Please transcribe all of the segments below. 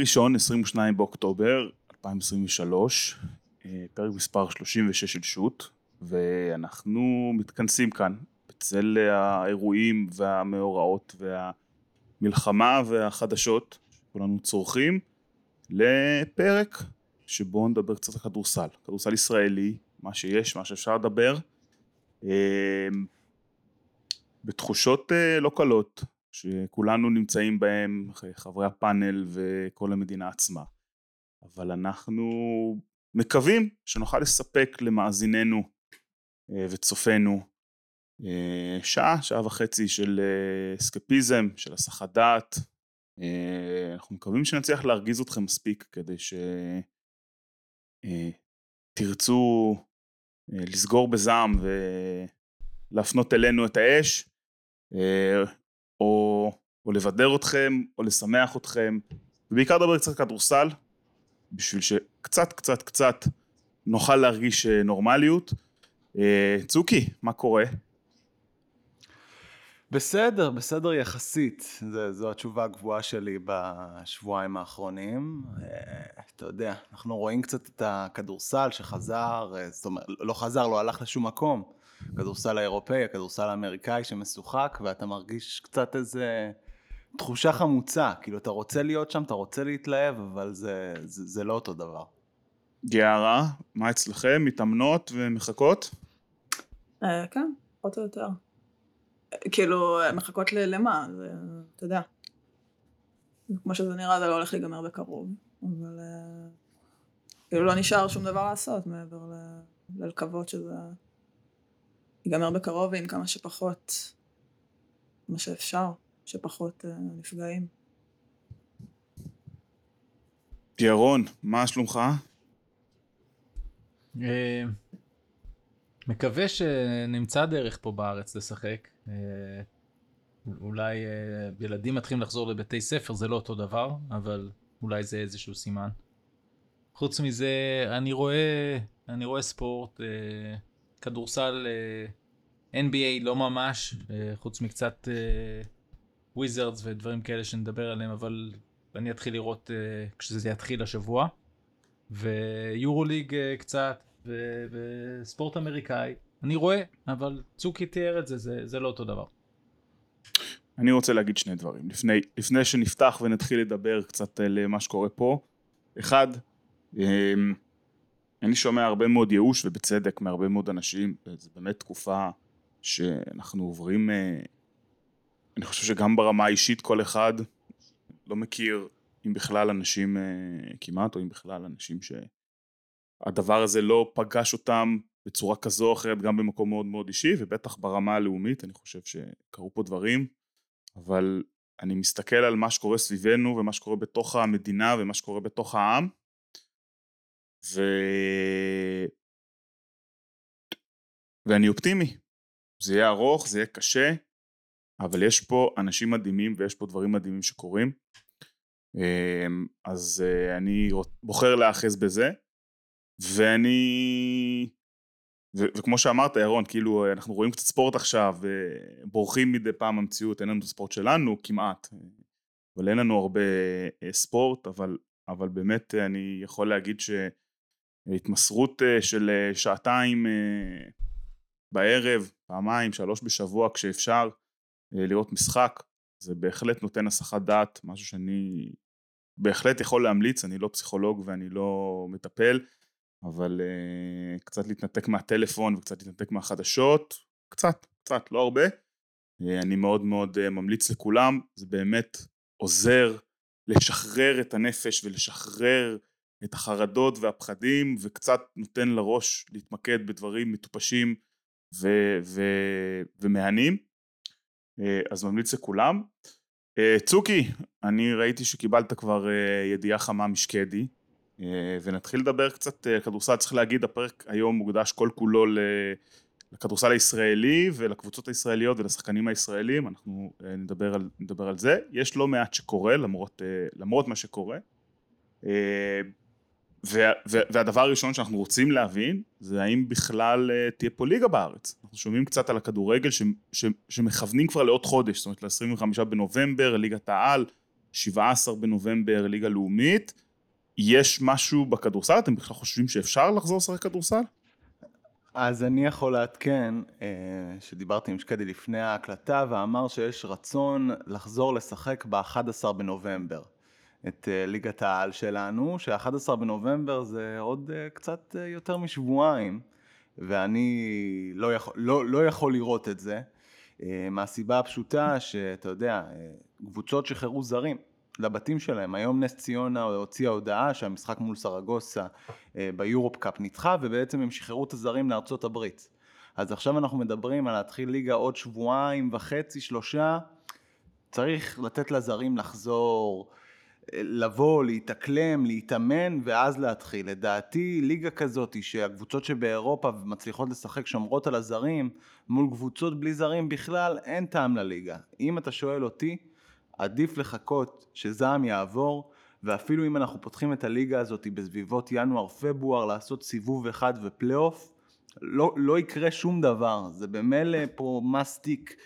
ראשון, 22 באוקטובר 2023, אה, פרק מספר 36 של שו"ת, ואנחנו מתכנסים כאן בצל האירועים והמאורעות והמלחמה והחדשות שכולנו צורכים לפרק שבו נדבר קצת על כדורסל, כדורסל ישראלי, מה שיש, מה שאפשר לדבר, אה, בתחושות אה, לא קלות, שכולנו נמצאים בהם, חברי הפאנל וכל המדינה עצמה. אבל אנחנו מקווים שנוכל לספק למאזיננו אה, וצופינו אה, שעה, שעה וחצי של אה, אסקפיזם, של הסחת דעת. אנחנו מקווים שנצליח להרגיז אתכם מספיק כדי שתרצו לסגור בזעם ולהפנות אלינו את האש או, או לבדר אתכם, או לשמח אתכם, ובעיקר לדבר קצת כדורסל, בשביל שקצת קצת קצת נוכל להרגיש אה, נורמליות. אה, צוקי, מה קורה? בסדר, בסדר יחסית, זה, זו התשובה הקבועה שלי בשבועיים האחרונים. אה, אתה יודע, אנחנו רואים קצת את הכדורסל שחזר, זאת אומרת, לא חזר, לא הלך לשום מקום. הכדורסל האירופאי, הכדורסל האמריקאי שמשוחק, ואתה מרגיש קצת איזה תחושה חמוצה, כאילו אתה רוצה להיות שם, אתה רוצה להתלהב, אבל זה, זה, זה לא אותו דבר. גיארה, מה אצלכם? מתאמנות ומחכות? אה, כן, פחות או יותר. כאילו, מחכות למה? אתה יודע. כמו שזה נראה, זה לא הולך להיגמר בקרוב, אבל אה, כאילו לא נשאר שום דבר לעשות מעבר ללקוות שזה ייגמר בקרוב ועם כמה שפחות, מה שאפשר, שפחות uh, נפגעים. ירון, מה שלומך? אה, מקווה שנמצא דרך פה בארץ לשחק. אה, אולי ילדים מתחילים לחזור לבתי ספר, זה לא אותו דבר, אבל אולי זה איזשהו סימן. חוץ מזה, אני רואה, אני רואה ספורט, כדורסל אה, NBA לא ממש, אה, חוץ מקצת וויזרדס אה, ודברים כאלה שנדבר עליהם, אבל אני אתחיל לראות כשזה יתחיל השבוע. ויורו ליג קצת, וספורט אמריקאי. אני רואה, אבל צוקי תיאר את זה, זה, זה לא אותו דבר. אני רוצה להגיד שני דברים. לפני, לפני שנפתח ונתחיל לדבר קצת על מה שקורה פה. אחד, אני שומע הרבה מאוד ייאוש ובצדק מהרבה מאוד אנשים, זו באמת תקופה שאנחנו עוברים, אה, אני חושב שגם ברמה האישית כל אחד לא מכיר אם בכלל אנשים אה, כמעט, או אם בכלל אנשים שהדבר הזה לא פגש אותם בצורה כזו או אחרת גם במקום מאוד מאוד אישי, ובטח ברמה הלאומית, אני חושב שקרו פה דברים, אבל אני מסתכל על מה שקורה סביבנו ומה שקורה בתוך המדינה ומה שקורה בתוך העם, ו... ואני אופטימי. זה יהיה ארוך, זה יהיה קשה, אבל יש פה אנשים מדהימים ויש פה דברים מדהימים שקורים. אמ, אז אה, אני בוחר להאחז בזה, ואני... ו- וכמו שאמרת ירון, כאילו אנחנו רואים קצת ספורט עכשיו, בורחים מדי פעם המציאות, אין לנו את הספורט שלנו כמעט, אבל אין לנו הרבה אה, ספורט, אבל, אבל באמת אני יכול להגיד ש... התמסרות אה, של אה, שעתיים אה, בערב, פעמיים, שלוש בשבוע כשאפשר לראות משחק, זה בהחלט נותן הסחת דעת, משהו שאני בהחלט יכול להמליץ, אני לא פסיכולוג ואני לא מטפל, אבל uh, קצת להתנתק מהטלפון וקצת להתנתק מהחדשות, קצת, קצת, לא הרבה. אני מאוד מאוד ממליץ לכולם, זה באמת עוזר לשחרר את הנפש ולשחרר את החרדות והפחדים וקצת נותן לראש להתמקד בדברים מטופשים ו- ו- ומהנים. אה, אז ממליץ לכולם. אה, צוקי, אני ראיתי שקיבלת כבר אה, ידיעה חמה משקדי. ונתחיל לדבר קצת כדורסל, צריך להגיד הפרק היום מוקדש כל כולו לכדורסל הישראלי ולקבוצות הישראליות ולשחקנים הישראלים, אנחנו נדבר על, נדבר על זה, יש לא מעט שקורה למרות, למרות מה שקורה והדבר הראשון שאנחנו רוצים להבין זה האם בכלל uh, תהיה פה ליגה בארץ. אנחנו שומעים קצת על הכדורגל ש, ש, שמכוונים כבר לעוד חודש, זאת אומרת ל-25 בנובמבר, ליגת העל, 17 בנובמבר ליגה לאומית. יש משהו בכדורסל? אתם בכלל חושבים שאפשר לחזור לשחק כדורסל? אז אני יכול לעדכן אה, שדיברתי עם שקדי לפני ההקלטה ואמר שיש רצון לחזור לשחק ב-11 בנובמבר את אה, ליגת העל שלנו, ש-11 בנובמבר זה עוד אה, קצת יותר משבועיים ואני לא יכול, לא, לא יכול לראות את זה מהסיבה הפשוטה שאתה יודע, קבוצות שחררו זרים לבתים שלהם. היום נס ציונה הוציאה הודעה שהמשחק מול סרגוסה אה, ביורופ קאפ נדחה ובעצם הם שחררו את הזרים לארצות הברית. אז עכשיו אנחנו מדברים על להתחיל ליגה עוד שבועיים וחצי, שלושה. צריך לתת לזרים לחזור, אה, לבוא, להתאקלם, להתאמן ואז להתחיל. לדעתי ליגה כזאת שהקבוצות שבאירופה מצליחות לשחק שומרות על הזרים מול קבוצות בלי זרים בכלל אין טעם לליגה. אם אתה שואל אותי עדיף לחכות שזעם יעבור, ואפילו אם אנחנו פותחים את הליגה הזאת בסביבות ינואר-פברואר לעשות סיבוב אחד ופלייאוף, לא, לא יקרה שום דבר, זה במילא פה מסטיק,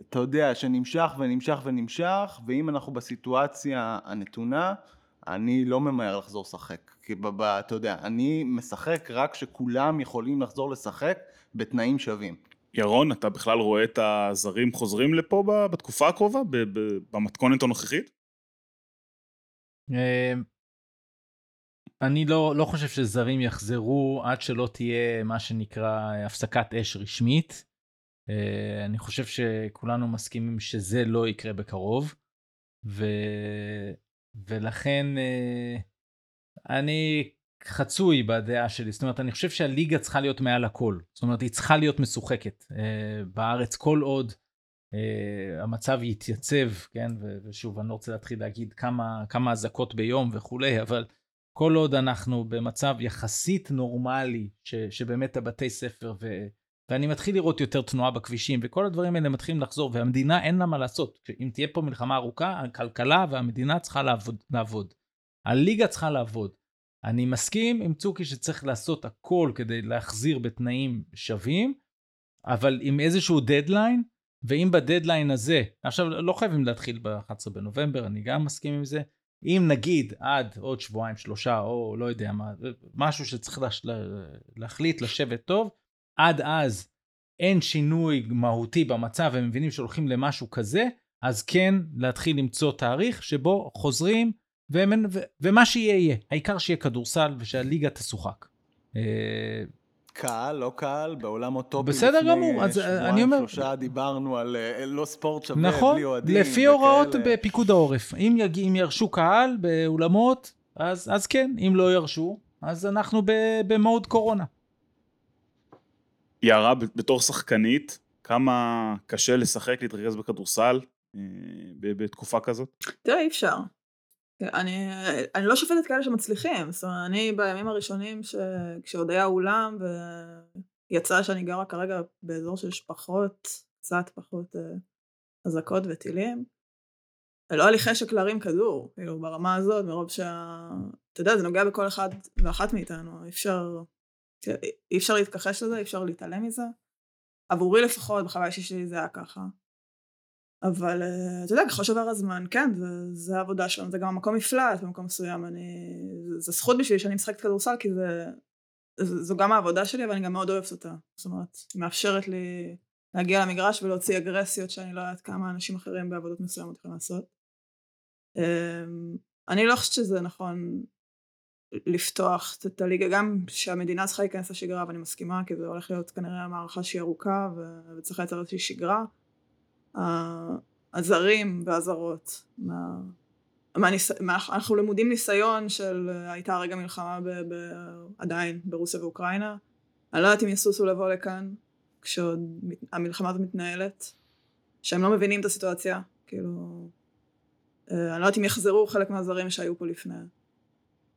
אתה יודע, שנמשך ונמשך ונמשך, ואם אנחנו בסיטואציה הנתונה, אני לא ממהר לחזור לשחק. כי ב, ב, אתה יודע, אני משחק רק כשכולם יכולים לחזור לשחק בתנאים שווים. ירון, אתה בכלל רואה את הזרים חוזרים לפה בתקופה הקרובה, במתכונת הנוכחית? אמ, אני לא, לא חושב שזרים יחזרו עד שלא תהיה מה שנקרא הפסקת אש רשמית. אה, אני חושב שכולנו מסכימים שזה לא יקרה בקרוב. ו... ולכן אה, אני חצוי בדעה שלי, זאת אומרת אני חושב שהליגה צריכה להיות מעל הכל, זאת אומרת היא צריכה להיות משוחקת uh, בארץ כל עוד uh, המצב יתייצב, כן, ו- ושוב אני לא רוצה להתחיל להגיד כמה, כמה אזעקות ביום וכולי, אבל כל עוד אנחנו במצב יחסית נורמלי, ש- שבאמת הבתי ספר ו... ואני מתחיל לראות יותר תנועה בכבישים, וכל הדברים האלה מתחילים לחזור, והמדינה אין לה מה לעשות. אם תהיה פה מלחמה ארוכה, הכלכלה והמדינה צריכה לעבוד. לעבוד. הליגה צריכה לעבוד. אני מסכים עם צוקי שצריך לעשות הכל כדי להחזיר בתנאים שווים, אבל עם איזשהו דדליין, ואם בדדליין הזה, עכשיו לא חייבים להתחיל ב-11 בנובמבר, אני גם מסכים עם זה, אם נגיד עד עוד שבועיים שלושה או לא יודע מה, משהו שצריך לש... להחליט לשבת טוב, עד אז אין שינוי מהותי במצב והם מבינים שהולכים למשהו כזה, אז כן להתחיל למצוא תאריך שבו חוזרים והם, ו, ומה שיהיה יהיה, העיקר שיהיה כדורסל ושהליגה תשוחק. אה, קהל, לא קהל, בעולם אוטופי בסדר גמור, אז אה, אני אומר... שלושה דיברנו על אה, לא ספורט שווה, נכון, בלי אוהדים. לפי וכאלה. הוראות בפיקוד העורף. אם, יג... אם ירשו קהל באולמות, אז, אז כן, אם לא ירשו, אז אנחנו במוד קורונה. יערה, בתור שחקנית, כמה קשה לשחק, להתרכז בכדורסל בתקופה כזאת? תראה, אי אפשר. אני, אני לא שופטת כאלה שמצליחים, זאת אומרת, אני בימים הראשונים ש... כשעוד היה אולם ויצא שאני גרה כרגע באזור שיש פחות, קצת פחות אה, אזעקות וטילים, לא היה לי חשק להרים כדור, כאילו ברמה הזאת, מרוב שה... אתה יודע, זה נוגע בכל אחד ואחת מאיתנו, אי אפשר, אי אפשר להתכחש לזה, אי אפשר להתעלם מזה. עבורי לפחות, בחוויה האישית שלי זה היה ככה. אבל אה, אתה יודע, ככל שעבר הזמן, כן, זה, זה העבודה שלנו, זה גם המקום מפלט במקום מסוים, אני, זה זכות בשבילי שאני משחקת כדורסל, כי זה, זו גם העבודה שלי, אבל אני גם מאוד אוהבת אותה. זאת אומרת, היא מאפשרת לי להגיע למגרש ולהוציא אגרסיות שאני לא יודעת כמה אנשים אחרים בעבודות מסוימות יכולים לעשות. אמ, אני לא חושבת שזה נכון לפתוח את הליגה, גם שהמדינה צריכה להיכנס לשגרה, ואני מסכימה, כי זה הולך להיות כנראה מערכה שהיא ארוכה, וצריך לייצר איזושהי שגרה. הזרים והזרות. מה, מה, אנחנו למודים ניסיון של הייתה רגע מלחמה ב, ב, עדיין ברוסיה ואוקראינה. אני לא יודעת אם יסוסו לבוא לכאן כשעוד המלחמה הזאת מתנהלת, שהם לא מבינים את הסיטואציה, כאילו... אה, אני לא יודעת אם יחזרו חלק מהזרים שהיו פה לפני.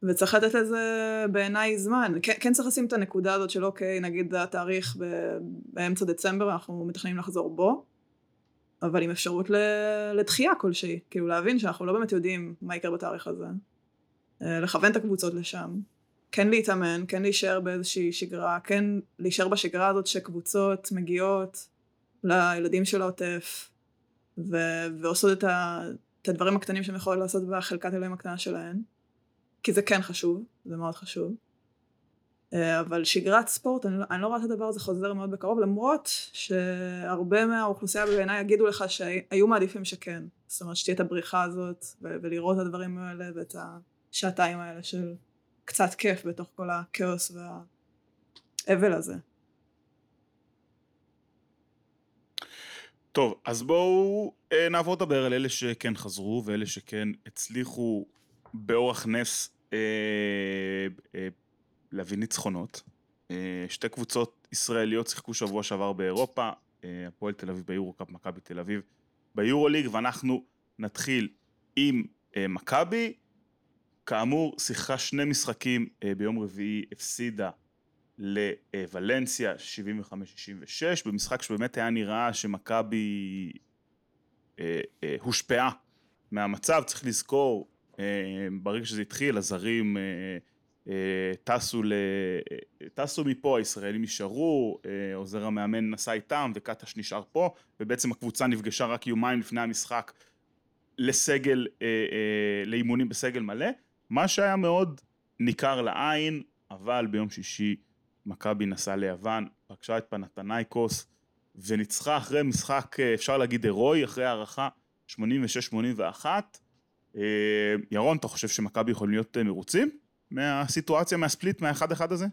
וצריך לתת לזה בעיניי זמן. כן, כן צריך לשים את הנקודה הזאת של אוקיי, נגיד התאריך באמצע דצמבר, אנחנו מתכננים לחזור בו. אבל עם אפשרות לדחייה כלשהי, כאילו להבין שאנחנו לא באמת יודעים מה יקרה בתאריך הזה. אה, לכוון את הקבוצות לשם. כן להתאמן, כן להישאר באיזושהי שגרה, כן להישאר בשגרה הזאת שקבוצות מגיעות לילדים של העוטף ו- ועושות את, ה- את הדברים הקטנים שהן יכולות לעשות בחלקת אלוהים הקטנה שלהן, כי זה כן חשוב, זה מאוד חשוב. אה, אבל שגרת ספורט, אני לא, אני לא רואה את הדבר הזה חוזר מאוד בקרוב, למרות שהרבה מהאוכלוסייה בעיניי יגידו לך שהיו מעדיפים שכן. זאת אומרת שתהיה את הבריחה הזאת, ולראות את הדברים האלה, ואת השעתיים האלה של קצת כיף בתוך כל הכאוס והאבל הזה. טוב, אז בואו אה, נעבור לדבר על אלה שכן חזרו ואלה שכן הצליחו באורח נס אה, אה, להביא ניצחונות. אה, שתי קבוצות ישראליות שיחקו שבוע שעבר באירופה, אה, הפועל תל אביב ביורו-קאפ, מכבי תל אביב ביורו-ליג, ואנחנו נתחיל עם אה, מכבי. כאמור, שיחקה שני משחקים אה, ביום רביעי, הפסידה לוולנסיה 75-66, במשחק שבאמת היה נראה שמכבי אה, אה, הושפעה מהמצב, צריך לזכור, ברגע שזה התחיל, הזרים אה, אה, טסו, ל... טסו מפה, הישראלים נשארו, אה, עוזר המאמן נסע איתם וקטש נשאר פה, ובעצם הקבוצה נפגשה רק יומיים לפני המשחק לסגל, אה, אה, לאימונים בסגל מלא, מה שהיה מאוד ניכר לעין, אבל ביום שישי מכבי נסעה ליוון, פגשה את פנתנייקוס וניצחה אחרי משחק, אה, אפשר להגיד הירואי, אחרי הערכה 86-81. אה, ירון, אתה חושב שמכבי יכולים להיות אה, מרוצים מהסיטואציה, מהספליט, מהאחד אחד הזה?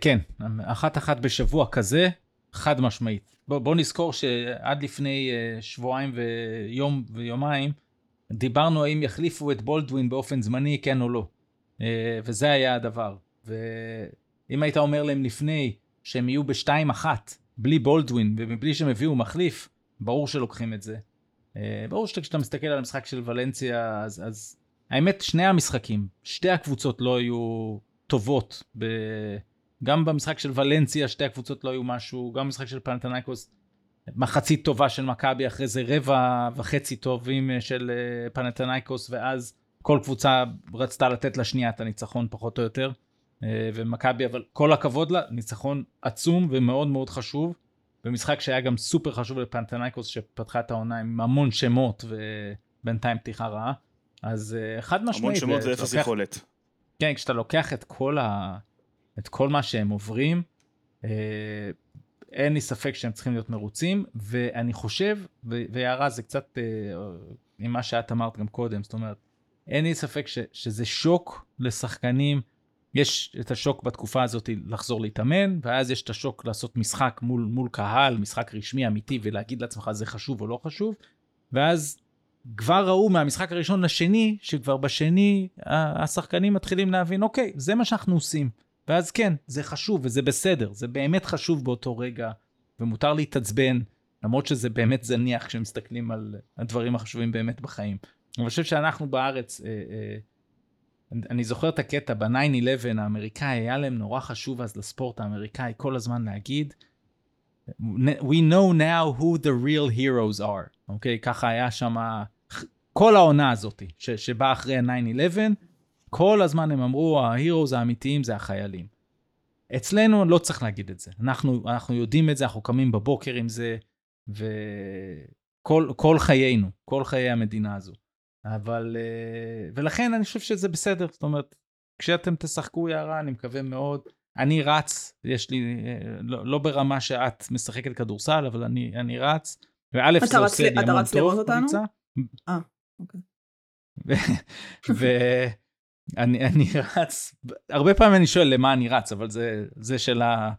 כן, אחת אחת בשבוע כזה, חד משמעית. בוא, בוא נזכור שעד לפני שבועיים ויום ויומיים, דיברנו האם יחליפו את בולדווין באופן זמני, כן או לא. וזה היה הדבר. ואם היית אומר להם לפני שהם יהיו בשתיים אחת, בלי בולדווין ומבלי שהם הביאו מחליף, ברור שלוקחים את זה. אה, ברור שכשאתה מסתכל על המשחק של ולנסיה, אז, אז האמת, שני המשחקים, שתי הקבוצות לא היו טובות. ב... גם במשחק של ולנסיה שתי הקבוצות לא היו משהו, גם במשחק של פנתנייקוס, מחצית טובה של מכבי, אחרי זה רבע וחצי טובים אה, של אה, פנתנייקוס, ואז כל קבוצה רצתה לתת לשנייה את הניצחון פחות או יותר. ומכבי, אבל כל הכבוד לה, ניצחון עצום ומאוד מאוד חשוב. במשחק שהיה גם סופר חשוב לפנתנייקוס שפתחה את העונה עם המון שמות ובינתיים פתיחה רעה. אז אה, חד משמעית. המון שמות ואפס יכולת. כן, כשאתה לוקח את כל, ה... את כל מה שהם עוברים, אה, אין לי ספק שהם צריכים להיות מרוצים, ואני חושב, ויערה זה קצת עם מה שאת אמרת גם קודם, זאת אומרת, אין לי ספק ש, שזה שוק לשחקנים. יש את השוק בתקופה הזאת לחזור להתאמן, ואז יש את השוק לעשות משחק מול, מול קהל, משחק רשמי אמיתי, ולהגיד לעצמך זה חשוב או לא חשוב, ואז כבר ראו מהמשחק הראשון לשני, שכבר בשני השחקנים מתחילים להבין, אוקיי, זה מה שאנחנו עושים. ואז כן, זה חשוב וזה בסדר, זה באמת חשוב באותו רגע, ומותר להתעצבן, למרות שזה באמת זניח כשמסתכלים על הדברים החשובים באמת בחיים. אני חושב שאנחנו בארץ, אה, אה, אני זוכר את הקטע ב-9-11 האמריקאי, היה להם נורא חשוב אז לספורט האמריקאי כל הזמן להגיד, We know now who the real heroes are, אוקיי? Okay? ככה היה שם, כל העונה הזאת ש, שבאה אחרי ה-9-11, כל הזמן הם אמרו, ה-heroes האמיתיים זה החיילים. אצלנו לא צריך להגיד את זה, אנחנו, אנחנו יודעים את זה, אנחנו קמים בבוקר עם זה, וכל חיינו, כל חיי המדינה הזו. אבל, אה, ולכן אני חושב שזה בסדר, זאת אומרת, כשאתם תשחקו יערה, אני מקווה מאוד. אני רץ, יש לי, אה, לא, לא ברמה שאת משחקת כדורסל, אבל אני, אני רץ, וא' זה עושה לי המון טוב. אתה רץ לראות אותנו? אה, אוקיי. ואני רץ, הרבה פעמים אני שואל למה אני רץ, אבל זה, זה של ה...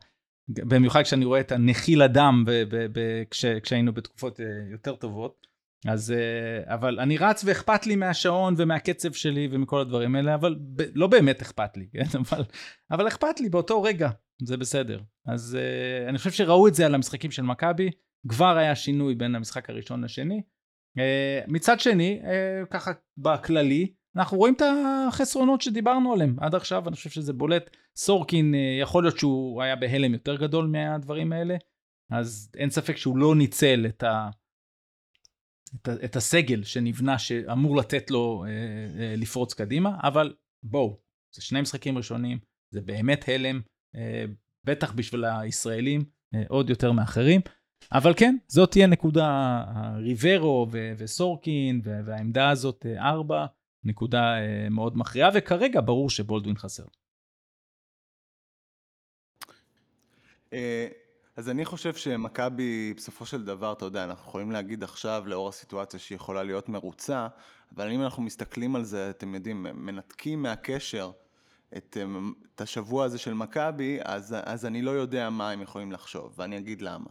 במיוחד כשאני רואה את הנחיל הדם ב, ב, ב, כש, כשהיינו בתקופות אה, יותר טובות. אז אה, אבל אני רץ ואכפת לי מהשעון ומהקצב שלי ומכל הדברים האלה אבל ב, לא באמת אכפת לי כן? אבל אבל אכפת לי באותו רגע זה בסדר. אז uh, אני חושב שראו את זה על המשחקים של מכבי כבר היה שינוי בין המשחק הראשון לשני. uh, מצד שני ככה בכללי אנחנו רואים את החסרונות שדיברנו עליהם עד עכשיו אני חושב שזה בולט. סורקין יכול להיות שהוא היה בהלם יותר גדול מהדברים האלה אז אין ספק שהוא לא ניצל את ה... את, את הסגל שנבנה שאמור לתת לו אה, אה, לפרוץ קדימה, אבל בואו, זה שני משחקים ראשונים, זה באמת הלם, אה, בטח בשביל הישראלים, אה, עוד יותר מאחרים. אבל כן, זאת תהיה נקודה, ריברו ו- וסורקין ו- והעמדה הזאת אה, ארבע, נקודה אה, מאוד מכריעה, וכרגע ברור שבולדווין חסר. אה, אז אני חושב שמכבי בסופו של דבר, אתה יודע, אנחנו יכולים להגיד עכשיו לאור הסיטואציה שהיא יכולה להיות מרוצה, אבל אם אנחנו מסתכלים על זה, אתם יודעים, מנתקים מהקשר את, את השבוע הזה של מכבי, אז, אז אני לא יודע מה הם יכולים לחשוב, ואני אגיד למה.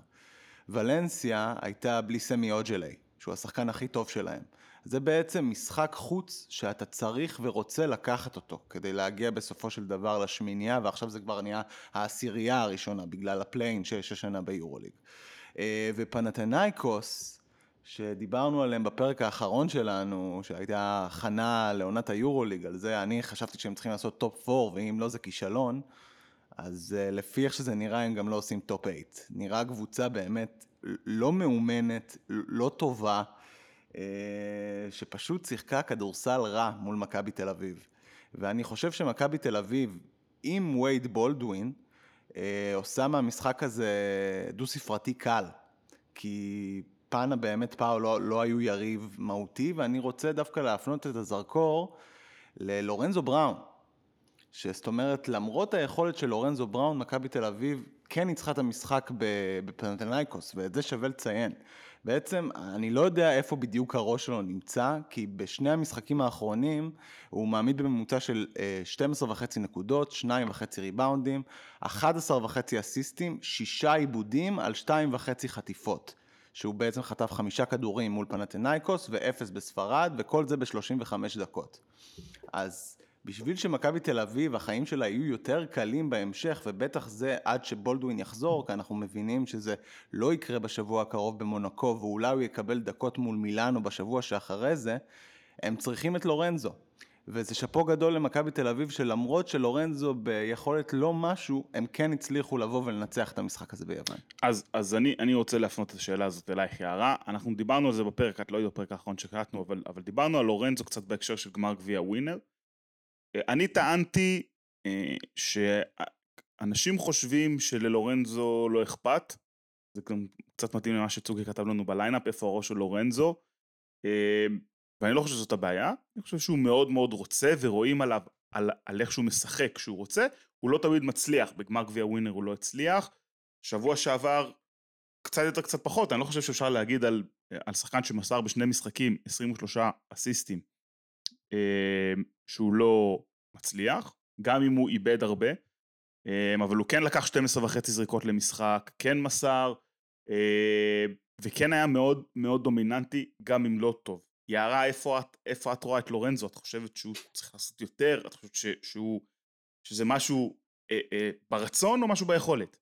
ולנסיה הייתה בלי סמי אוג'לי, שהוא השחקן הכי טוב שלהם. זה בעצם משחק חוץ שאתה צריך ורוצה לקחת אותו כדי להגיע בסופו של דבר לשמינייה ועכשיו זה כבר נהיה העשירייה הראשונה בגלל ה play-in שיש השנה ביורוליג. אה, ופנתנייקוס שדיברנו עליהם בפרק האחרון שלנו, שהייתה הכנה לעונת היורוליג, על זה אני חשבתי שהם צריכים לעשות top 4 ואם לא זה כישלון, אז אה, לפי איך שזה נראה הם גם לא עושים top 8. נראה קבוצה באמת לא מאומנת, לא טובה. אה, שפשוט שיחקה כדורסל רע מול מכבי תל אביב. ואני חושב שמכבי תל אביב, עם וייד בולדווין, אה, עושה מהמשחק הזה דו ספרתי קל. כי פאנה באמת פאו לא, לא היו יריב מהותי, ואני רוצה דווקא להפנות את הזרקור ללורנזו בראון. שזאת אומרת, למרות היכולת של לורנזו בראון, מכבי תל אביב כן ניצחה את המשחק בפנתנייקוס, ואת זה שווה לציין. בעצם אני לא יודע איפה בדיוק הראש שלו נמצא, כי בשני המשחקים האחרונים הוא מעמיד בממוצע של 12 אה, נקודות, 2 וחצי ריבאונדים, 11 וחצי אסיסטים, 6 עיבודים על 2 וחצי חטיפות. שהוא בעצם חטף חמישה כדורים מול פנתנייקוס ואפס בספרד, וכל זה ב-35 דקות. אז בשביל שמכבי תל אביב, החיים שלה יהיו יותר קלים בהמשך, ובטח זה עד שבולדווין יחזור, כי אנחנו מבינים שזה לא יקרה בשבוע הקרוב במונקו, ואולי הוא יקבל דקות מול מילאנו בשבוע שאחרי זה, הם צריכים את לורנזו. וזה שאפו גדול למכבי תל אביב, שלמרות שלורנזו ביכולת לא משהו, הם כן הצליחו לבוא ולנצח את המשחק הזה ביוון. אז, אז אני, אני רוצה להפנות את השאלה הזאת אלייך, יערה. אנחנו דיברנו על זה בפרק, את לא יודעת בפרק האחרון שקראתנו, אבל, אבל דיברנו על לורנזו קצת בהקשר של גמר גביע ווינר. אני טענתי אה, שאנשים חושבים שללורנזו לא אכפת, זה גם קצת מתאים למה שצוקי כתב לנו בליינאפ, איפה הראש של לורנזו, אה, ואני לא חושב שזאת הבעיה, אני חושב שהוא מאוד מאוד רוצה ורואים עליו, על, על איך שהוא משחק כשהוא רוצה, הוא לא תמיד מצליח, בגמר גביע ווינר הוא לא הצליח, שבוע שעבר קצת יותר קצת פחות, אני לא חושב שאפשר להגיד על, על שחקן שמסר בשני משחקים 23 אסיסטים. אמ, שהוא לא מצליח, גם אם הוא איבד הרבה, אמ, אבל הוא כן לקח 12 וחצי זריקות למשחק, כן מסר, אמ, וכן היה מאוד מאוד דומיננטי, גם אם לא טוב. יערה, איפה את, איפה את רואה את לורנזו? את חושבת שהוא צריך לעשות יותר? את חושבת ש, שהוא, שזה משהו אה, אה, ברצון או משהו ביכולת?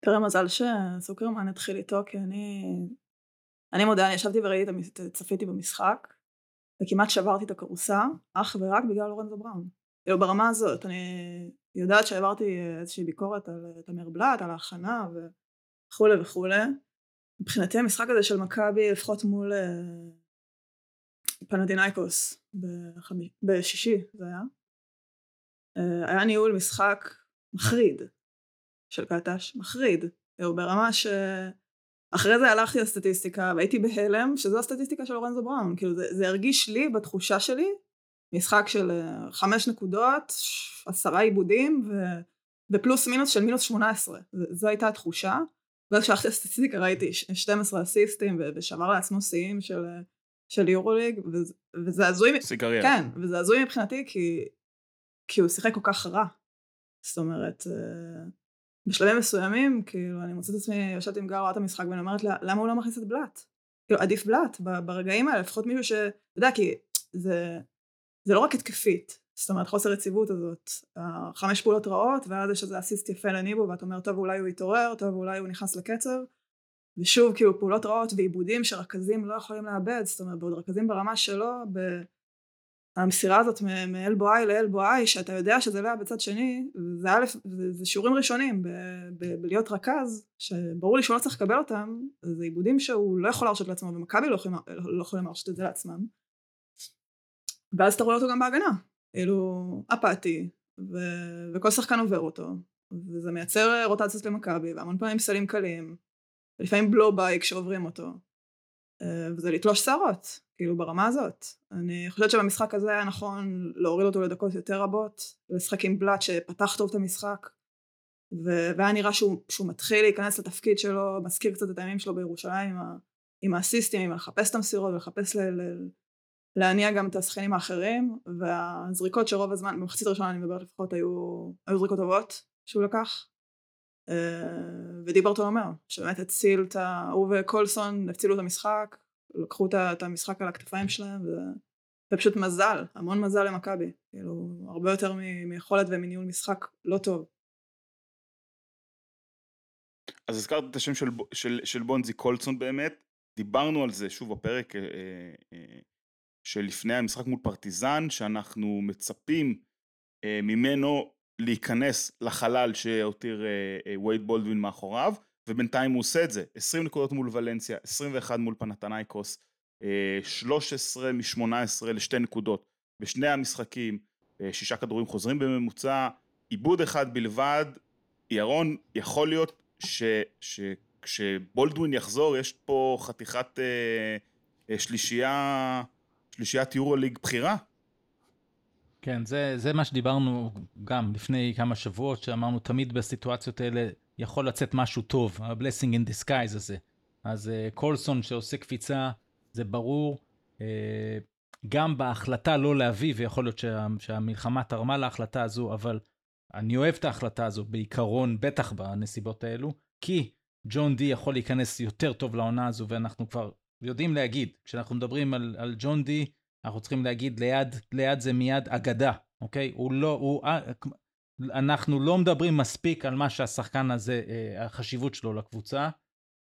תראה, מזל שסוקרמן התחיל איתו, כי אני... אני מודה, אני ישבתי וראיתי, צפיתי במשחק, וכמעט שברתי את הכורסה, אך ורק בגלל לורנזו בראון. כאילו ברמה הזאת, אני יודעת שהעברתי איזושהי ביקורת על תמיר בלאט, על ההכנה וכולי וכולי. מבחינתי המשחק הזה של מכבי, לפחות מול אה, פנדינאיקוס בחמי... בשישי זה היה, אה, היה ניהול משחק מחריד של קטש, מחריד. כאילו ברמה ש... אחרי זה הלכתי לסטטיסטיקה והייתי בהלם שזו הסטטיסטיקה של לורנזו בראון. כאילו זה, זה הרגיש לי בתחושה שלי משחק של אה, חמש נקודות עשרה עיבודים ו, ופלוס מינוס של מינוס שמונה עשרה. זו הייתה התחושה. ואז כשהלכתי לסטטיסטיקה ראיתי 12 אסיסטים ושבר לעצמו שיאים של, של יורוליג וזה, וזה הזוי סיגריה. כן וזה הזוי מבחינתי כי, כי הוא שיחק כל כך רע. זאת אומרת אה, בשלבים מסוימים, כאילו, אני מוצאת את עצמי, יושבת עם גר, רואה את המשחק, ואני אומרת לה, למה הוא לא מכניס את בלאט? כאילו, עדיף בלאט ברגעים האלה, לפחות מישהו ש... אתה יודע, כי זה, זה לא רק התקפית, זאת אומרת, חוסר יציבות הזאת. חמש פעולות רעות, ואז יש איזה אסיסט יפה לניבו, ואתה אומר, טוב, אולי הוא יתעורר, טוב, אולי הוא נכנס לקצב. ושוב, כאילו, פעולות רעות ועיבודים שרכזים לא יכולים לאבד, זאת אומרת, בעוד רכזים ברמה שלו, ב... המסירה הזאת מאלבו איי לאלבו איי, שאתה יודע שזה לא היה בצד שני, זה, א', זה, זה שיעורים ראשונים בלהיות רכז, שברור לי שהוא לא צריך לקבל אותם, זה עיבודים שהוא לא יכול להרשות לעצמו, ומכבי לא יכולים לא יכולים להרשות את זה לעצמם. ואז אתה רואה אותו גם בהגנה, כאילו אפאתי, ו, וכל שחקן עובר אותו, וזה מייצר רוטציות למכבי, והמון פעמים סלים קלים, לפעמים בלו ביי כשעוברים אותו. אה, וזה לתלוש שערות, כאילו ברמה הזאת. אני חושבת שבמשחק הזה היה נכון להוריד אותו לדקות יותר רבות, לשחק עם בלאט שפתח טוב את המשחק, ו- והיה נראה שהוא, שהוא מתחיל להיכנס לתפקיד שלו, מזכיר קצת את הימים שלו בירושלים, עם, עם האסיסטים, עם לחפש את המסירות ולחפש ל- להניע גם את השחקנים האחרים, והזריקות שרוב הזמן, במחצית הראשונה אני מדברת לפחות, היו, היו זריקות טובות שהוא לקח. אה, ודי אומר, שבאמת הציל את ה... הוא וקולסון הצילו את המשחק, לקחו את המשחק על הכתפיים שלהם, ו... ופשוט מזל, המון מזל למכבי, כאילו, הרבה יותר מיכולת ומניהול משחק לא טוב. אז הזכרת את השם של, של, של בונזי קולסון באמת, דיברנו על זה שוב בפרק אה, אה, שלפני המשחק מול פרטיזן, שאנחנו מצפים אה, ממנו להיכנס לחלל שהותיר אה, אה, וייד בולדווין מאחוריו, ובינתיים הוא עושה את זה, 20 נקודות מול ולנסיה, 21 מול פנתנייקוס, 13 מ-18 לשתי נקודות בשני המשחקים, שישה כדורים חוזרים בממוצע, עיבוד אחד בלבד, ירון, יכול להיות שכשבולדווין יחזור יש פה חתיכת אה, שלישייה שלישיית יורו ליג בחירה. כן, זה, זה מה שדיברנו גם לפני כמה שבועות, שאמרנו תמיד בסיטואציות האלה יכול לצאת משהו טוב, ה-blessing in disguise הזה. אז uh, קולסון שעושה קפיצה, זה ברור. Uh, גם בהחלטה לא להביא, ויכול להיות שה, שהמלחמה תרמה להחלטה הזו, אבל אני אוהב את ההחלטה הזו בעיקרון, בטח בנסיבות האלו, כי ג'ון די יכול להיכנס יותר טוב לעונה הזו, ואנחנו כבר יודעים להגיד, כשאנחנו מדברים על, על ג'ון די, אנחנו צריכים להגיד ליד, ליד זה מיד אגדה, אוקיי? הוא לא, הוא, אה, אנחנו לא מדברים מספיק על מה שהשחקן הזה, אה, החשיבות שלו לקבוצה.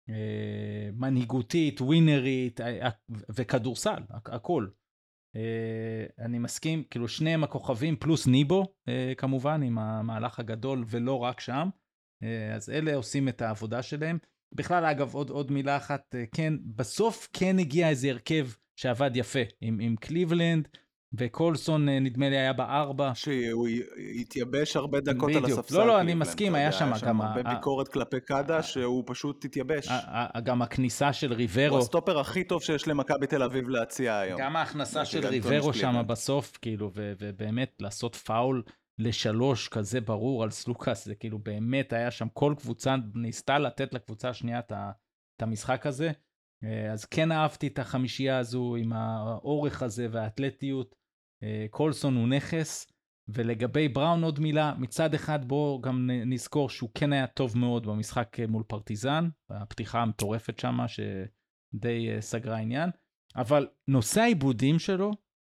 אה, מנהיגותית, ווינרית וכדורסל, הכל. אני מסכים, כאילו שניהם הכוכבים פלוס ניבו כמובן עם המהלך הגדול ולא רק שם. אז אלה עושים את העבודה שלהם. בכלל, אגב, עוד, עוד מילה אחת, כן, בסוף כן הגיע איזה הרכב שעבד יפה, עם, עם קליבלנד, וקולסון אה, נדמה לי היה בארבע. שהוא התייבש הרבה דקות בדיוק. על הספסל. לא, לא, אני מסכים, היה שם גם... הרבה ביקורת כלפי קאדה, שהוא פשוט התייבש. גם הכניסה של ריברו. הוא הסטופר הכי טוב שיש למכבי תל אביב להציע היום. גם ההכנסה של ריברו שם בסוף, כאילו, ובאמת לעשות פאול. לשלוש כזה ברור על סלוקאס, זה כאילו באמת היה שם, כל קבוצה ניסתה לתת לקבוצה השנייה את המשחק הזה. אה, אז כן אהבתי את החמישייה הזו עם האורך הזה והאתלטיות. אה, קולסון הוא נכס. ולגבי בראון עוד מילה, מצד אחד בואו גם נזכור שהוא כן היה טוב מאוד במשחק מול פרטיזן, הפתיחה המטורפת שמה שדי אה, סגרה עניין, אבל נושא העיבודים שלו,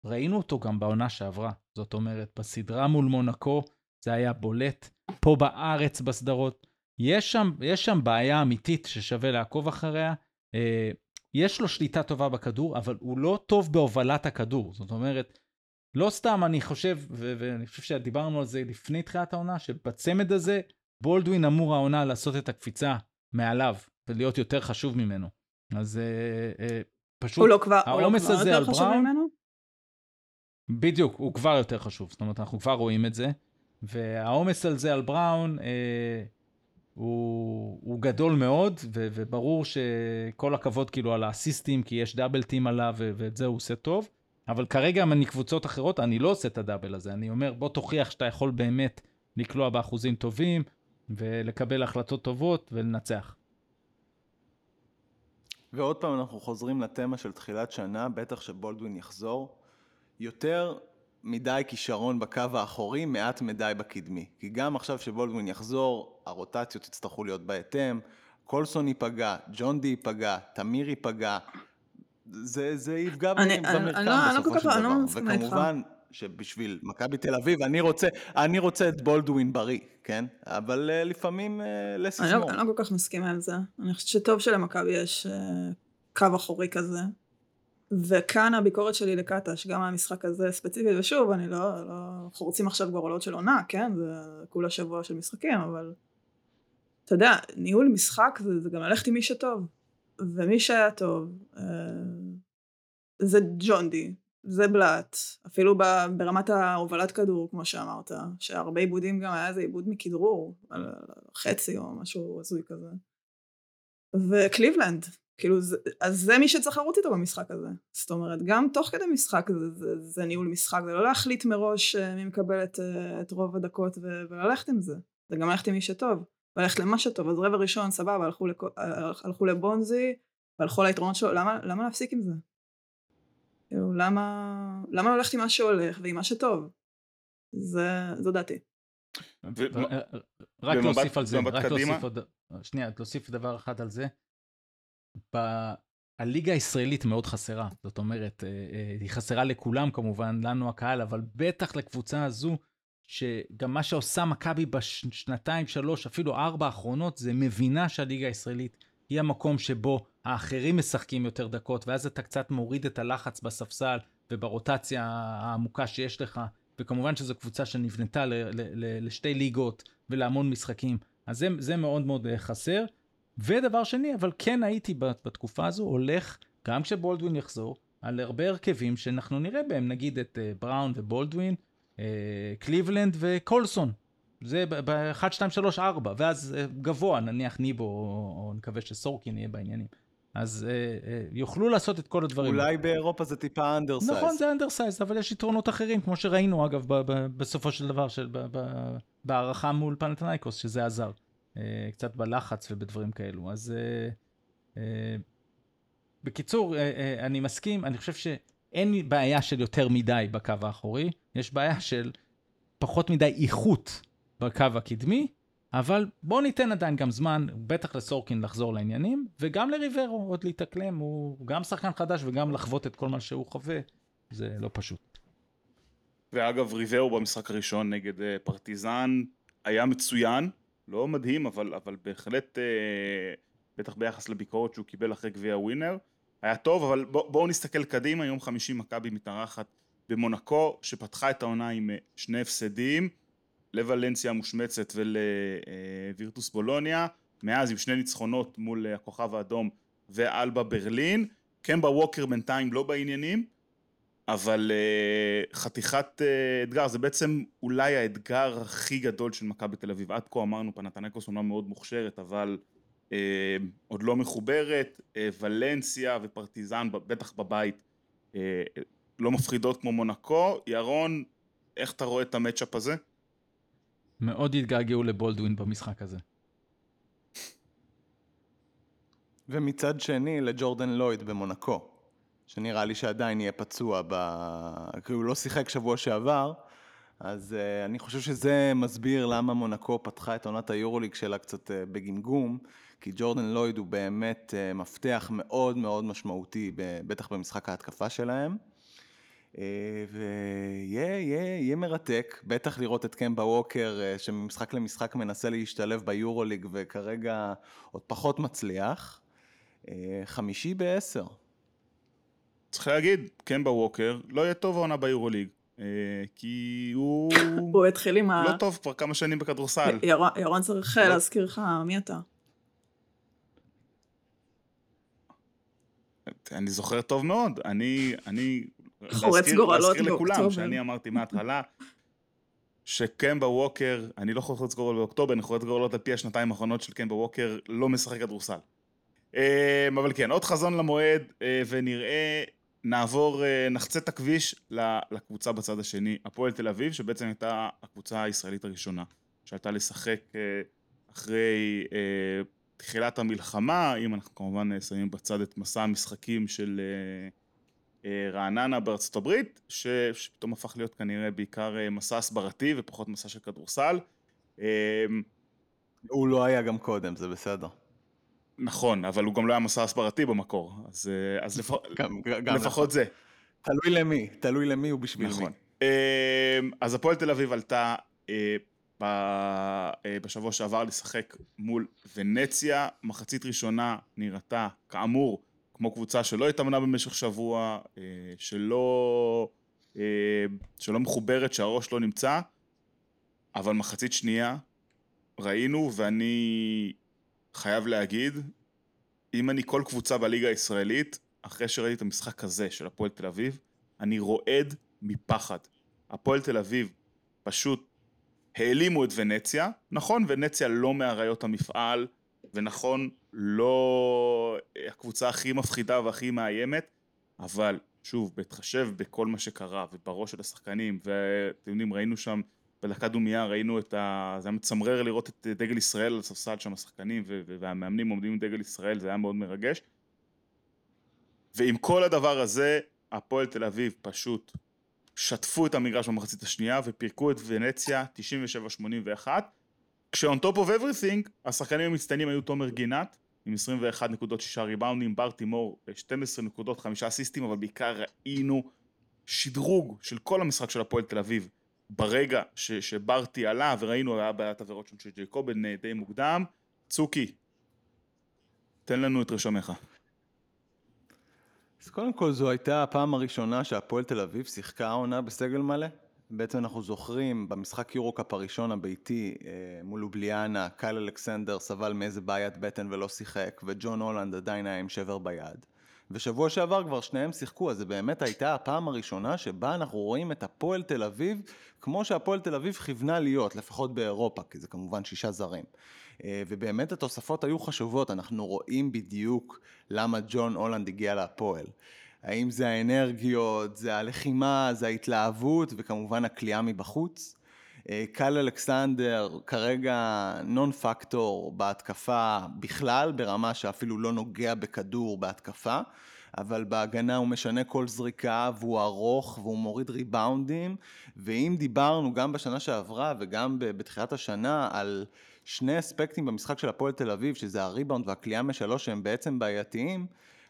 ראינו אותו גם בעונה שעברה. זאת אומרת, בסדרה מול מונקו זה היה בולט, פה בארץ בסדרות. יש שם, יש שם בעיה אמיתית ששווה לעקוב אחריה. אה, יש לו שליטה טובה בכדור, אבל הוא לא טוב בהובלת הכדור. זאת אומרת, לא סתם אני חושב, ואני חושב שדיברנו על זה לפני תחילת העונה, שבצמד הזה בולדווין אמור העונה לעשות את הקפיצה מעליו ולהיות יותר חשוב ממנו. אז אה, אה, פשוט לא כבר, העומס לא כבר הזה על בראון? בדיוק, הוא כבר יותר חשוב, זאת אומרת, אנחנו כבר רואים את זה. והעומס על זה, על בראון, אה, הוא, הוא גדול מאוד, ו, וברור שכל הכבוד כאילו על האסיסטים, כי יש דאבל טים עליו, ו, ואת זה הוא עושה טוב. אבל כרגע מקבוצות אחרות, אני לא עושה את הדאבל הזה. אני אומר, בוא תוכיח שאתה יכול באמת לקלוע באחוזים טובים, ולקבל החלטות טובות ולנצח. ועוד פעם אנחנו חוזרים לתמה של תחילת שנה, בטח שבולדווין יחזור. יותר מדי כישרון בקו האחורי, מעט מדי בקדמי. כי גם עכשיו שבולדווין יחזור, הרוטציות יצטרכו להיות בהתאם, קולסון ייפגע, ג'ון די ייפגע, תמיר ייפגע, זה, זה יפגע במרקם לא- בסופו לא של דבר. וכמובן שבשביל מכבי תל אביב, אני רוצה, אני רוצה את בולדווין בריא, כן? אבל uh, לפעמים uh, לסיסמור. אני, לא, אני לא כל כך מסכימה על זה. אני חושבת שטוב שלמכבי יש uh, קו אחורי כזה. וכאן הביקורת שלי לקטש, גם המשחק הזה ספציפית, ושוב, אני לא, לא חורצים עכשיו גורלות של עונה, כן? זה כולה שבוע של משחקים, אבל אתה יודע, ניהול משחק זה, זה גם ללכת עם מי שטוב. ומי שהיה טוב, אה, זה ג'ון די, זה בלאט, אפילו ברמת ההובלת כדור, כמו שאמרת, שהרבה עיבודים גם היה איזה עיבוד מכדרור, על חצי או משהו הזוי כזה. וקליבלנד, כאילו, זה, אז זה מי שצריך לרוץ איתו במשחק הזה. זאת אומרת, גם תוך כדי משחק זה, זה, זה ניהול משחק, זה לא להחליט מראש אה, מי מקבל את, אה, את רוב הדקות ו, וללכת עם זה. זה גם ללכת עם מי שטוב, וללכת למה שטוב. אז רבע ראשון, סבבה, הלכו, לכ... הלכו לבונזי, והלכו ליתרונות שלו, למה, למה להפסיק עם זה? כאילו, למה, למה ללכת עם מה שהולך ועם מה שטוב? זה, זו דעתי. רק להוסיף על זה, רק להוסיף עוד, שנייה, להוסיף דבר אחד על זה. הליגה הישראלית מאוד חסרה, זאת אומרת, אה, אה, היא חסרה לכולם כמובן, לנו הקהל, אבל בטח לקבוצה הזו, שגם מה שעושה מכבי בשנתיים, שלוש, אפילו ארבע האחרונות, זה מבינה שהליגה הישראלית היא המקום שבו האחרים משחקים יותר דקות, ואז אתה קצת מוריד את הלחץ בספסל וברוטציה העמוקה שיש לך, וכמובן שזו קבוצה שנבנתה לשתי ליגות ולהמון משחקים, אז זה, זה מאוד מאוד אה, חסר. ודבר שני, אבל כן הייתי בתקופה הזו הולך, גם כשבולדווין יחזור, על הרבה הרכבים שאנחנו נראה בהם, נגיד את uh, בראון ובולדווין, uh, קליבלנד וקולסון. זה ב-1, 2, 3, 4, ואז אה, גבוה, נניח ניבו, או, נקווה שסורקין יהיה בעניינים. אז אה, אה, יוכלו לעשות את כל הדברים. אולי באירופה זה טיפה undersize. נכון, זה undersize, אבל יש יתרונות אחרים, כמו שראינו אגב ב- ב- בסופו של דבר, של, ב- ב- בהארכה מול פנתנייקוס, שזה עזר. אה, קצת בלחץ ובדברים כאלו. אז אה, אה, בקיצור, אני מסכים, אני חושב שאין בעיה של יותר מדי בקו האחורי, יש בעיה של פחות מדי איכות בקו הקדמי, אבל בואו ניתן עדיין גם זמן, בטח לסורקין לחזור לעניינים, וגם לריברו עוד להתאקלם, הוא גם שחקן חדש וגם לחוות את כל מה שהוא חווה, זה לא פשוט. ואגב, ריברו במשחק הראשון נגד פרטיזן היה מצוין, לא מדהים, אבל, אבל בהחלט, אה, בטח ביחס לביקורת שהוא קיבל אחרי גביע ווינר, היה טוב, אבל בוא, בואו נסתכל קדימה, יום חמישי מכבי מתארחת במונקו, שפתחה את העונה עם אה, שני הפסדים, לוולנסיה המושמצת ולווירטוס אה, בולוניה, מאז עם שני ניצחונות מול הכוכב האדום ואלבה ברלין, קמבה ווקר בינתיים לא בעניינים, אבל uh, חתיכת uh, אתגר, זה בעצם אולי האתגר הכי גדול של מכבי תל אביב. עד כה אמרנו פנתנקוס אומנם מאוד מוכשרת, אבל uh, עוד לא מחוברת. uh, ולנסיה ופרטיזן, בטח בבית, uh, לא מפחידות כמו מונקו. ירון, איך אתה רואה את המצ'אפ הזה? מאוד התגעגעו לבולדווין במשחק הזה. ומצד שני לג'ורדן לויד במונקו. שנראה לי שעדיין יהיה פצוע, ב... כי הוא לא שיחק שבוע שעבר, אז uh, אני חושב שזה מסביר למה מונקו פתחה את עונת היורוליג שלה קצת uh, בגמגום, כי ג'ורדן לויד הוא באמת uh, מפתח מאוד מאוד משמעותי, בטח במשחק ההתקפה שלהם. ויהיה מרתק, בטח לראות את קמבה ווקר שממשחק למשחק מנסה להשתלב ביורוליג וכרגע עוד פחות מצליח. חמישי בעשר. צריך להגיד, קמבה ווקר לא יהיה טוב העונה ביורוליג. אה, כי הוא... הוא התחיל עם ה... לא טוב כבר כמה שנים בכדורסל. ירון צריך לא- להזכיר לך, מי אתה? אני זוכר טוב מאוד, אני, אני, חורץ גורלות להזכיר לכולם, שאני אמרתי מההתחלה, שקמבה ווקר, אני לא חורץ גורלות באוקטובר, אני חורץ גורלות על פי השנתיים האחרונות של קמבה ווקר, לא משחק כדורסל. אה, אבל כן, עוד חזון למועד, ונראה נעבור, אה, נחצה את הכביש לקבוצה בצד השני, הפועל תל אביב, שבעצם הייתה הקבוצה הישראלית הראשונה שעלתה לשחק אה, אחרי אה, תחילת המלחמה, אם אנחנו כמובן שמים בצד את מסע המשחקים של רעננה בארצות הברית, שפתאום הפך להיות כנראה בעיקר מסע הסברתי ופחות מסע של כדורסל. הוא לא היה גם קודם, זה בסדר. נכון, אבל הוא גם לא היה מסע הסברתי במקור, אז, אה, אז לפח... גם, גם לפחות נכון. זה. תלוי למי, תלוי למי ובשביל נכון. מי. אמ, אז הפועל תל אביב עלתה אה, אה, בשבוע שעבר לשחק מול ונציה, מחצית ראשונה נראתה כאמור כמו קבוצה שלא התאמנה במשך שבוע, שלא, שלא מחוברת, שהראש לא נמצא, אבל מחצית שנייה ראינו ואני חייב להגיד, אם אני כל קבוצה בליגה הישראלית, אחרי שראיתי את המשחק הזה של הפועל תל אביב, אני רועד מפחד. הפועל תל אביב פשוט העלימו את ונציה, נכון, ונציה לא מאריות המפעל, ונכון, לא הקבוצה הכי מפחידה והכי מאיימת, אבל שוב, בהתחשב בכל מה שקרה, ובראש של השחקנים, ואתם יודעים, ראינו שם בדקה דומייה, ראינו את ה... זה היה מצמרר לראות את דגל ישראל על הספסל שם, השחקנים והמאמנים עומדים עם דגל ישראל, זה היה מאוד מרגש. ועם כל הדבר הזה, הפועל תל אביב פשוט שטפו את המגרש במחצית השנייה ופירקו את ונציה 97-81 כש-on top of everything השחקנים המצטיינים היו תומר גינת עם 21 נקודות 6 ריבאונדים, בר תימור 12 נקודות 5 אסיסטים אבל בעיקר ראינו שדרוג של כל המשחק של הפועל תל אביב ברגע ש- שברטי עלה וראינו היה בעיית עבירות של ג'ייקובן די מוקדם צוקי תן לנו את רשמך אז קודם כל זו הייתה הפעם הראשונה שהפועל תל אביב שיחקה העונה בסגל מלא. בעצם אנחנו זוכרים במשחק יורו-קאפ הראשון הביתי אה, מול אובליאנה, קייל אלכסנדר סבל מאיזה בעיית בטן ולא שיחק, וג'ון הולנד עדיין היה עם שבר ביד. ושבוע שעבר כבר שניהם שיחקו, אז זה באמת הייתה הפעם הראשונה שבה אנחנו רואים את הפועל תל אביב כמו שהפועל תל אביב כיוונה להיות, לפחות באירופה, כי זה כמובן שישה זרים. אה, ובאמת התוספות היו חשובות, אנחנו רואים בדיוק למה ג'ון הולנד הגיע להפועל. האם זה האנרגיות, זה הלחימה, זה ההתלהבות וכמובן הכלייה מבחוץ. אה, קל אלכסנדר כרגע נון פקטור בהתקפה בכלל, ברמה שאפילו לא נוגע בכדור בהתקפה, אבל בהגנה הוא משנה כל זריקה והוא ארוך והוא מוריד ריבאונדים, ואם דיברנו גם בשנה שעברה וגם בתחילת השנה על שני אספקטים במשחק של הפועל תל אביב, שזה הריבאונד והכלייה משלוש שהם בעצם בעייתיים,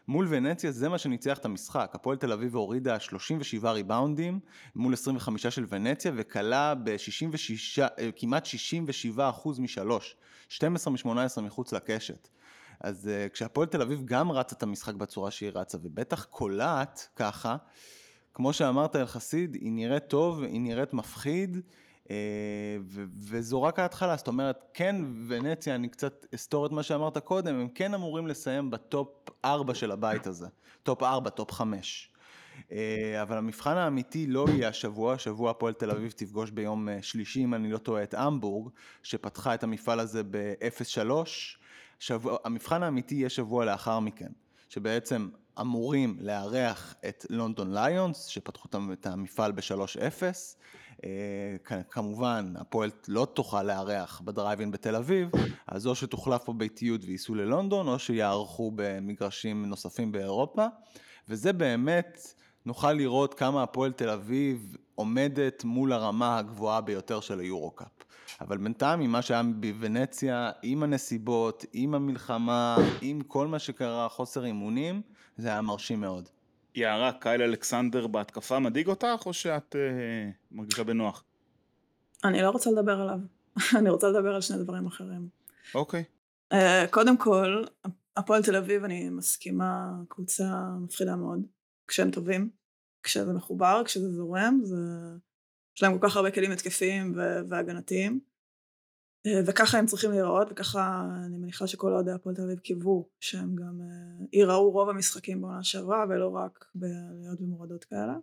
מול ונציה זה מה שניצח את המשחק. הפועל תל אביב הורידה 37 ריבאונדים מול 25 של ונציה וכלה ב-66, אה, כמעט 67 אחוז משלוש. 12 מ-18 מחוץ לקשת. אז uh, כשהפועל תל אביב גם רצה את המשחק בצורה שהיא רצה, ובטח קולעת ככה, כמו שאמרת אל חסיד, היא נראית טוב, היא נראית מפחיד, וזו רק ההתחלה, זאת אומרת, כן, ונציה, אני קצת אסתור את מה שאמרת קודם, הם כן אמורים לסיים ב top 4 של הבית הזה, top 4, top 5. אה, אבל המבחן האמיתי לא יהיה השבוע, השבוע הפועל תל אביב תפגוש ביום אה, שלישי, אם אני לא טועה, את המבורג, שפתחה את המפעל הזה ב-0-3. שבוע, המבחן האמיתי יהיה שבוע לאחר מכן, שבעצם אמורים לארח את לונדון ליונס, שפתחו את המפעל ב-3-0. אה, כמובן, הפועל לא תוכל לארח בדרייבין בתל אביב, אז או שתוחלף פה ביתיות וייסעו ללונדון, או שיערכו במגרשים נוספים באירופה, וזה באמת, נוכל לראות כמה הפועל תל אביב עומדת מול הרמה הגבוהה ביותר של היורו-קאפ. אבל בינתיים, ממה שהיה בוונציה, עם הנסיבות, עם המלחמה, עם כל מה שקרה, חוסר אימונים, זה היה מרשים מאוד. יערה, קייל אלכסנדר בהתקפה מדאיג אותך, או שאת אה, מרגישה בנוח? אני לא רוצה לדבר עליו. אני רוצה לדבר על שני דברים אחרים. אוקיי. אה, קודם כל, הפועל תל אביב, אני מסכימה, קבוצה מפחידה מאוד. כשהם טובים, כשזה מחובר, כשזה זורם, זה... יש להם כל כך הרבה כלים התקפיים והגנתיים. אה, וככה הם צריכים להיראות, וככה אני מניחה שכל אוהדי הפועל תל אביב קיוו שהם גם אה, ייראו רוב המשחקים בעונה שעברה, ולא רק בעליות ומורדות כאלה.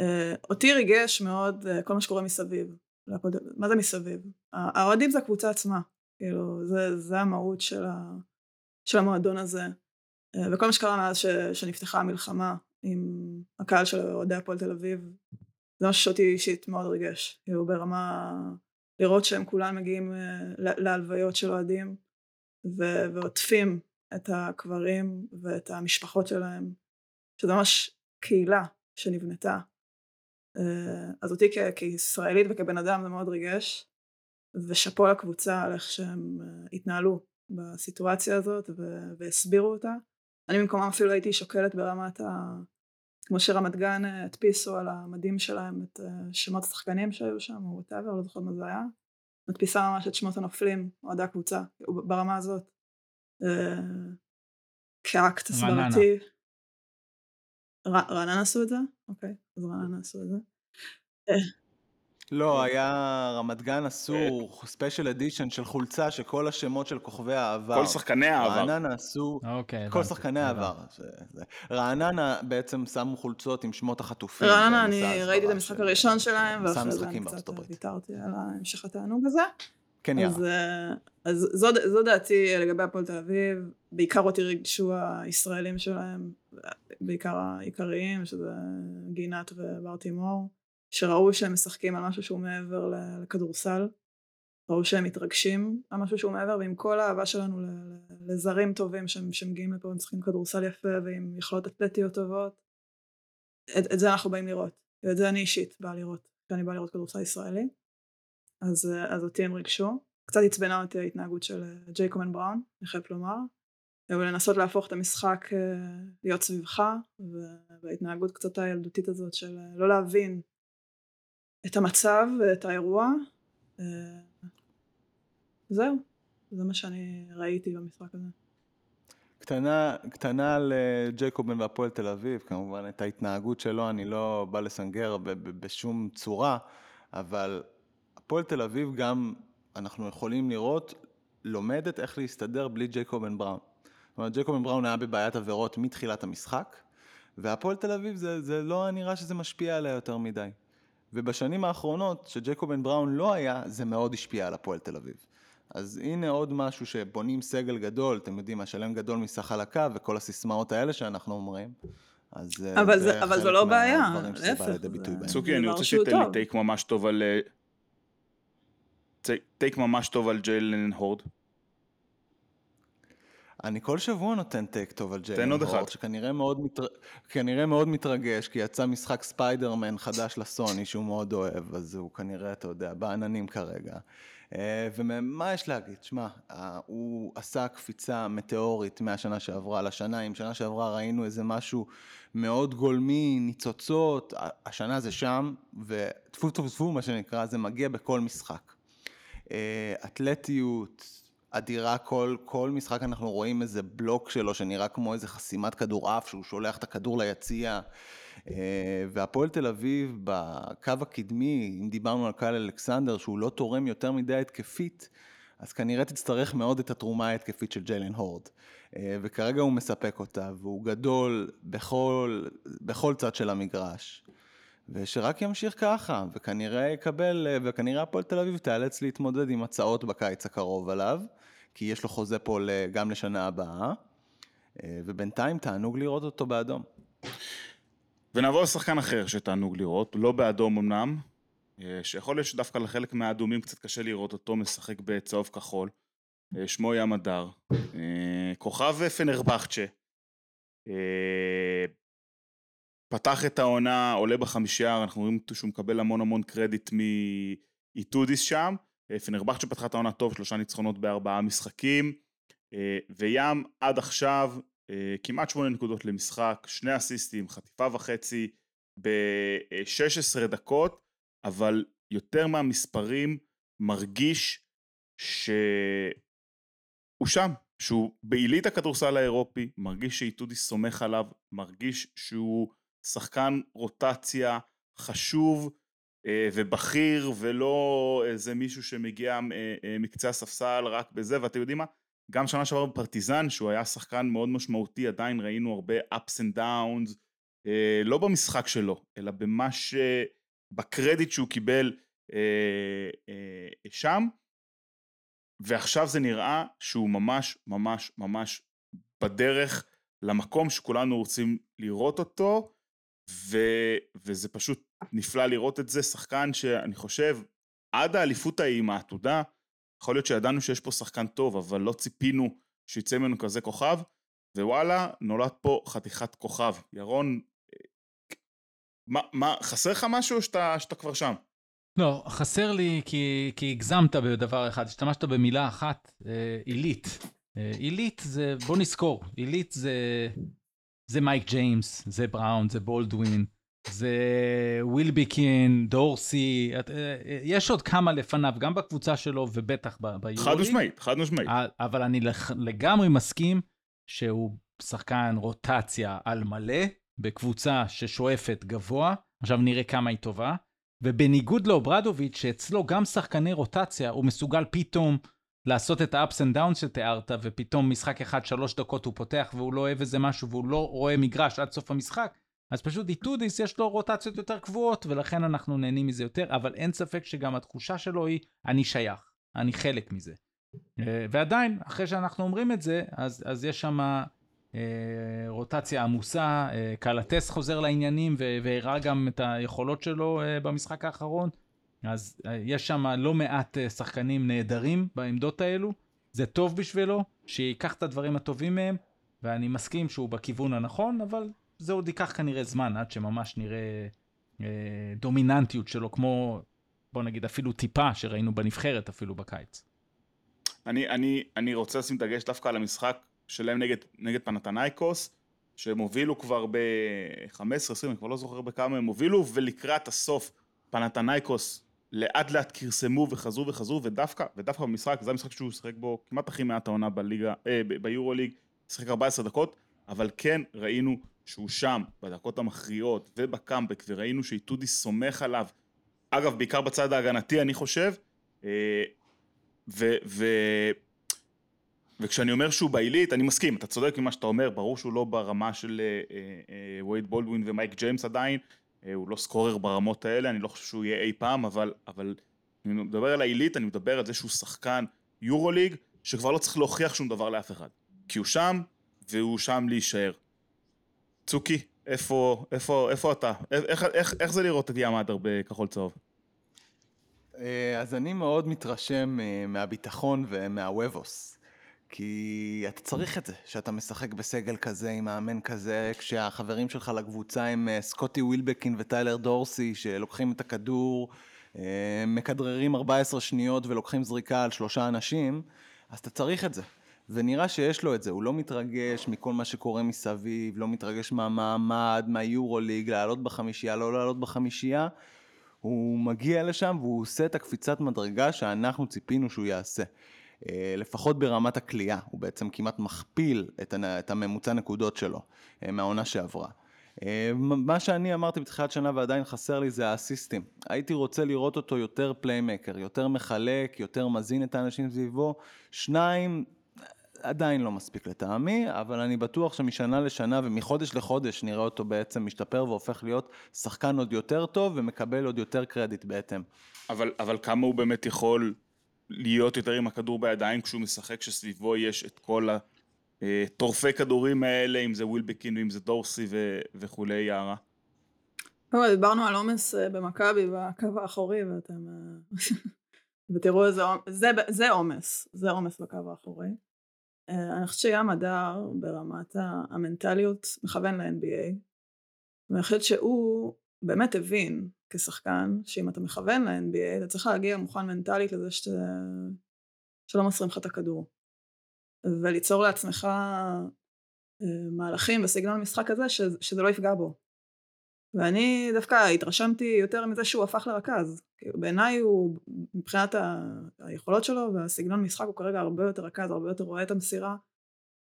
אה, אותי ריגש מאוד כל מה שקורה מסביב. מה זה מסביב? האוהדים זה הקבוצה עצמה, כאילו, זה, זה המהות של, ה, של המועדון הזה. וכל מה שקרה מאז ש, שנפתחה המלחמה עם הקהל של אוהדי הפועל תל אביב, זה משהו שאותי אישית מאוד ריגש, כאילו ברמה לראות שהם כולם מגיעים אה, להלוויות של אוהדים ועוטפים את הקברים ואת המשפחות שלהם, שזה ממש קהילה שנבנתה. אה, אז אותי כ- כישראלית וכבן אדם זה מאוד ריגש, ושאפו לקבוצה על איך שהם אה, התנהלו בסיטואציה הזאת והסבירו אותה. אני במקומם אפילו הייתי שוקלת ברמת ה... כמו שרמת גן אה, הדפיסו על המדים שלהם את אה, שמות השחקנים שהיו שם, או וואטאבר, לא זוכרת מה זה היה. מדפיסה ממש את שמות הנופלים, אוהדי הקבוצה, ברמה הזאת. אה, כאקט הסברתי. רעננה עשו את זה? אוקיי, אז רעננה עשו את זה. לא, כן. היה רמת גן עשו ספיישל אדישן של חולצה שכל השמות של כוכבי העבר. כל שחקני העבר. רעננה עשו, אוקיי, כל שחקני העבר. רעננה בעצם שמו חולצות עם שמות החטופים. רעננה, אני ראיתי את המשחק הראשון שלהם, ואחרי זה אני קצת ויתרתי על המשך התענוג הזה. כן, אז, יאללה. אה, אז זו, זו דעתי לגבי הפועל תל אביב, בעיקר אותי ריגשו הישראלים שלהם, בעיקר העיקריים, שזה גינת ובר תימור, שראו שהם משחקים על משהו שהוא מעבר לכדורסל, ראו שהם מתרגשים על משהו שהוא מעבר, ועם כל האהבה שלנו לזרים טובים שמגיעים לפה ומשחקים כדורסל יפה ועם יכולות אתלטיות טובות, את, את זה אנחנו באים לראות, ואת זה אני אישית באה לראות, כשאני באה לראות כדורסל ישראלי. אז, אז אותי הם ריגשו. קצת עצבנה אותי ההתנהגות של אה, ג'ייקובן בראון, אני חייבת לומר. ולנסות להפוך את המשחק אה, להיות סביבך, וההתנהגות קצת הילדותית הזאת של אה, לא להבין את המצב ואת האירוע. אה, זהו, זה מה שאני ראיתי במשחק הזה. קטנה, קטנה על אה, ג'ייקובן והפועל תל אביב, כמובן את ההתנהגות שלו אני לא בא לסנגר ב- ב- בשום צורה, אבל הפועל תל אביב גם, אנחנו יכולים לראות, לומדת איך להסתדר בלי ג'ייקובן בראון. זאת אומרת, ג'ייקובן בראון היה בבעיית עבירות מתחילת המשחק, והפועל תל אביב זה, זה לא נראה שזה משפיע עליה יותר מדי. ובשנים האחרונות, שג'ייקובן בראון לא היה, זה מאוד השפיע על הפועל תל אביב. אז הנה עוד משהו שבונים סגל גדול, אתם יודעים, השלם גדול מסך על הקו וכל הסיסמאות האלה שאנחנו אומרים. אז אה, אבל זה- אבל זו לא בעיה, להפך, זה-. צוקי, אני רוצה שתיתן לי טוב. take ממש טוב על... אה, ta- take ממש טוב על ג'יילן הורד. אני כל שבוע נותן take טוב על ג'יילן הורד. שכנראה מאוד, מתר... מאוד מתרגש, כי יצא משחק ספיידרמן חדש לסוני שהוא מאוד אוהב, אז הוא כנראה, אתה יודע, בעננים כרגע. אה, ומה יש להגיד? שמע, אה, הוא עשה קפיצה מטאורית מהשנה שעברה לשנה, אם שנה שעברה ראינו איזה משהו מאוד גולמי, ניצוצות, השנה זה שם, וטפו טפו טפו, מה שנקרא, זה מגיע בכל משחק. אה, אתלטיות אדירה, כל, כל משחק אנחנו רואים איזה בלוק שלו שנראה כמו איזה חסימת כדורעף שהוא שולח את הכדור ליציע. אה, והפועל תל אביב בקו הקדמי, אם דיברנו על קהל אלכסנדר שהוא לא תורם יותר מדי התקפית, אז כנראה תצטרך מאוד את התרומה ההתקפית של ג'יילן הורד. אה, וכרגע הוא מספק אותה, והוא גדול בכל, בכל צד של המגרש. ושרק ימשיך ככה, וכנראה יקבל, וכנראה הפועל תל אביב תיאלץ להתמודד עם הצעות בקיץ הקרוב עליו, כי יש לו חוזה פה גם לשנה הבאה, אה, ובינתיים תענוג לראות אותו באדום. ונעבור לשחקן אחר שתענוג לראות, לא באדום אמנם, אה, שיכול להיות שדווקא לחלק מהאדומים קצת קשה לראות אותו משחק בצהוב כחול. אה, שמו ים הדר. כוכב פנרבחצ'ה. פתח את העונה, עולה בחמישייה, אנחנו רואים שהוא מקבל המון המון קרדיט מאיטודיס שם. אה, פנרבחצ'ה פתחה את העונה טוב, שלושה ניצחונות בארבעה משחקים. אה, וים עד עכשיו אה, כמעט שמונה נקודות למשחק, שני אסיסטים, חטיפה וחצי ב-16 דקות, אבל יותר מהמספרים מרגיש שהוא שם, שהוא בעילית הכדורסל האירופי, מרגיש שאיטודי סומך עליו, מרגיש שהוא שחקן רוטציה חשוב אה, ובכיר ולא איזה מישהו שמגיע אה, אה, מקצה הספסל רק בזה, ואתם יודעים מה? גם שנה שעברה בפרטיזן, שהוא היה שחקן מאוד משמעותי, עדיין ראינו הרבה ups and downs, לא במשחק שלו, אלא במה ש... בקרדיט שהוא קיבל שם, ועכשיו זה נראה שהוא ממש ממש ממש בדרך למקום שכולנו רוצים לראות אותו, ו... וזה פשוט נפלא לראות את זה, שחקן שאני חושב, עד האליפות ההיא עם העתודה, יכול להיות שידענו שיש פה שחקן טוב, אבל לא ציפינו שיצא ממנו כזה כוכב, ווואלה, נולד פה חתיכת כוכב. ירון, מה, מה חסר לך משהו או שאתה, שאתה כבר שם? לא, חסר לי כי, כי הגזמת בדבר אחד, השתמשת במילה אחת, אה, עילית. אה, עילית זה, בוא נזכור, עילית זה, זה מייק ג'יימס, זה בראון, זה בולדווין, זה ווילביקין, דורסי, את, אה, אה, יש עוד כמה לפניו, גם בקבוצה שלו ובטח ב- ביורוליג. חד משמעית, חד משמעית. אבל אני לגמרי מסכים שהוא שחקן רוטציה על מלא, בקבוצה ששואפת גבוה, עכשיו נראה כמה היא טובה, ובניגוד לאוברדוביץ', שאצלו גם שחקני רוטציה, הוא מסוגל פתאום לעשות את ה-ups and downs שתיארת, ופתאום משחק אחד, שלוש דקות הוא פותח והוא לא אוהב איזה משהו והוא לא רואה מגרש עד סוף המשחק, אז פשוט איטודיס יש לו רוטציות יותר קבועות, ולכן אנחנו נהנים מזה יותר, אבל אין ספק שגם התחושה שלו היא, אני שייך. אני חלק מזה. אה, ועדיין, אחרי שאנחנו אומרים את זה, אז, אז יש שם אה, רוטציה עמוסה, אה, קלטס חוזר לעניינים והראה גם את היכולות שלו אה, במשחק האחרון. אז אה, יש שם לא מעט אה, שחקנים נהדרים בעמדות האלו. זה טוב בשבילו, שייקח את הדברים הטובים מהם, ואני מסכים שהוא בכיוון הנכון, אבל זה עוד ייקח כנראה זמן עד שממש נראה אה, דומיננטיות שלו, כמו, בוא נגיד, אפילו טיפה שראינו בנבחרת אפילו בקיץ. אני, אני, אני רוצה לשים דגש דווקא על המשחק שלהם נגד, נגד פנתנייקוס, שהם הובילו כבר ב-15-20, אני כבר לא זוכר בכמה הם הובילו, ולקראת הסוף פנתנייקוס לאט לאט כרסמו וחזרו וחזרו, ודווקא, ודווקא במשחק, זה המשחק שהוא שיחק בו כמעט הכי מעט העונה בליגה, אה, ביורו ליג, שיחק 14 דקות, אבל כן ראינו שהוא שם, בדקות המכריעות ובקאמבק, וראינו שאיטודי סומך עליו, אגב, בעיקר בצד ההגנתי, אני חושב, אה, ו... ו וכשאני אומר שהוא בעילית, אני מסכים, אתה צודק ממה שאתה אומר, ברור שהוא לא ברמה של אה, אה, וייד בולדווין ומייק ג'יימס עדיין, הוא לא סקורר ברמות האלה, אני לא חושב שהוא יהיה אי פעם, אבל, אבל אני מדבר על העילית, אני מדבר על זה שהוא שחקן יורו ליג, שכבר לא צריך להוכיח שום דבר לאף אחד. כי הוא שם, והוא שם להישאר. צוקי, איפה, איפה, איפה אתה? איך, איך, איך זה לראות את ים אדר בכחול צהוב? אה, אז אני מאוד מתרשם אה, מהביטחון ומהוובוס. כי אתה צריך את זה, שאתה משחק בסגל כזה עם מאמן כזה, כשהחברים שלך לקבוצה הם אה, סקוטי ווילבקין וטיילר דורסי, שלוקחים את הכדור, מכדררים 14 שניות ולוקחים זריקה על שלושה אנשים, אז אתה צריך את זה. ונראה שיש לו את זה, הוא לא מתרגש מכל מה שקורה מסביב, לא מתרגש מהמעמד, מהיורוליג, לעלות בחמישייה, לא לעלות בחמישייה. הוא מגיע לשם והוא עושה את הקפיצת מדרגה שאנחנו ציפינו שהוא יעשה. אה, לפחות ברמת הכלייה, הוא בעצם כמעט מכפיל את הממוצע נקודות שלו אה, מהעונה שעברה. אה, מה שאני אמרתי בתחילת שנה ועדיין חסר לי זה האסיסטים. הייתי רוצה לראות אותו יותר playmaker, יותר מחלק, יותר מזין את האנשים סביבו. שניים, עדיין לא מספיק לטעמי, אבל אני בטוח שמשנה לשנה ומחודש לחודש נראה אותו בעצם משתפר והופך להיות שחקן עוד יותר טוב ומקבל עוד יותר קרדיט בהתאם. אבל, אבל כמה הוא באמת יכול להיות יותר עם הכדור בידיים כשהוא משחק שסביבו יש את כל הטורפי כדורים האלה, אם זה ווילבקין ואם זה דורסי ו- וכולי, יערה? דיברנו על עומס אה, במכבי בקו האחורי ואתם... אה, ותראו איזה עומס, זה עומס, זה עומס בקו האחורי. אה, אני חושבת שים הדר ברמת המנטליות מכוון ל-NBA ואני חושבת שהוא באמת הבין כשחקן שאם אתה מכוון ל-NBA אתה צריך להגיע מוכן מנטלית לזה שת... שלא מוסרים לך את הכדור וליצור לעצמך אה, מהלכים וסגנון משחק כזה ש... שזה לא יפגע בו ואני דווקא התרשמתי יותר מזה שהוא הפך לרכז. כאילו, בעיניי הוא, מבחינת ה... היכולות שלו והסגנון משחק הוא כרגע הרבה יותר רכז, הרבה יותר רואה את המסירה.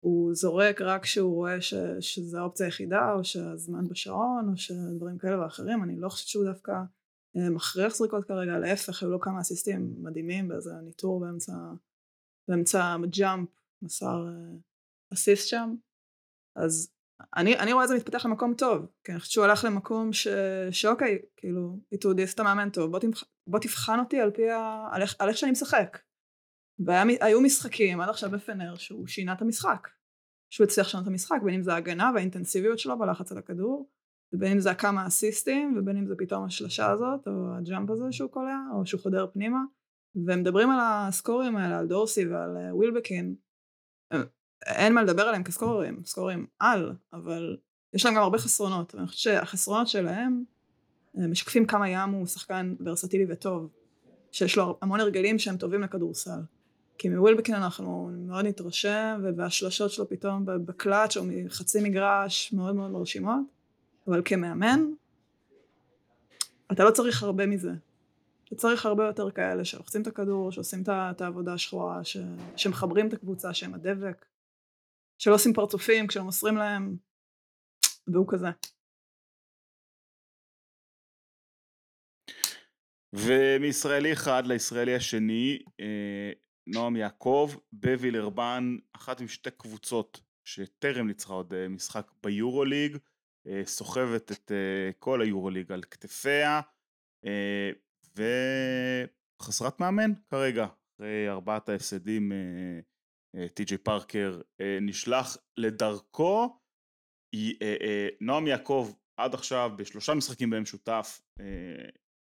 הוא זורק רק כשהוא רואה ש... שזו האופציה היחידה, או שהזמן בשעון, או שדברים כאלה ואחרים. אני לא חושבת שהוא דווקא אה, מכריח זריקות כרגע, להפך, היו לו כמה אסיסטים מדהימים באיזה ניטור באמצע, באמצע ג'אמפ, מסר אה, אסיסט שם. אז אני, אני רואה את זה מתפתח למקום טוב, כי אני חושבת שהוא הלך למקום ש, שאוקיי, כאילו, איתודיס אתה מאמן טוב, בוא, תמח, בוא תבחן אותי על פי ה... על איך, על איך שאני משחק. והיו משחקים עד עכשיו בפנר שהוא שינה את המשחק. שהוא הצליח לשנות את המשחק, בין אם זה ההגנה והאינטנסיביות שלו בלחץ על הכדור, ובין אם זה הכמה אסיסטים, ובין אם זה פתאום השלשה הזאת, או הג'אמפ הזה שהוא קולע, או שהוא חודר פנימה. ומדברים על הסקורים האלה, על דורסי ועל ווילבקין, אין מה לדבר עליהם כסקוררים, סקוררים על, אבל יש להם גם הרבה חסרונות, ואני חושבת שהחסרונות שלהם אה, משקפים כמה ים הוא שחקן ורסטילי וטוב, שיש לו המון הרגלים שהם טובים לכדורסל. כי מווילבקין אנחנו מאוד נתרשם, והשלשות שלו פתאום בקלאץ' או מחצי מגרש מאוד מאוד מרשימות, אבל כמאמן, אתה לא צריך הרבה מזה. אתה צריך הרבה יותר כאלה שלוחצים את הכדור, שעושים את העבודה השחורה, שמחברים את הקבוצה, שהם הדבק. שלא עושים פרצופים כשלא מוסרים להם, והוא כזה. ומישראלי אחד לישראלי השני, אה, נועם יעקב, בווילרבן, אחת משתי קבוצות שטרם ניצחה עוד אה, משחק ביורוליג, אה, סוחבת את כל היורוליג על כתפיה, וחסרת מאמן כרגע, אחרי ארבעת ההפסדים טי.ג'יי פארקר נשלח לדרכו, נועם יעקב עד עכשיו בשלושה משחקים בהם שותף,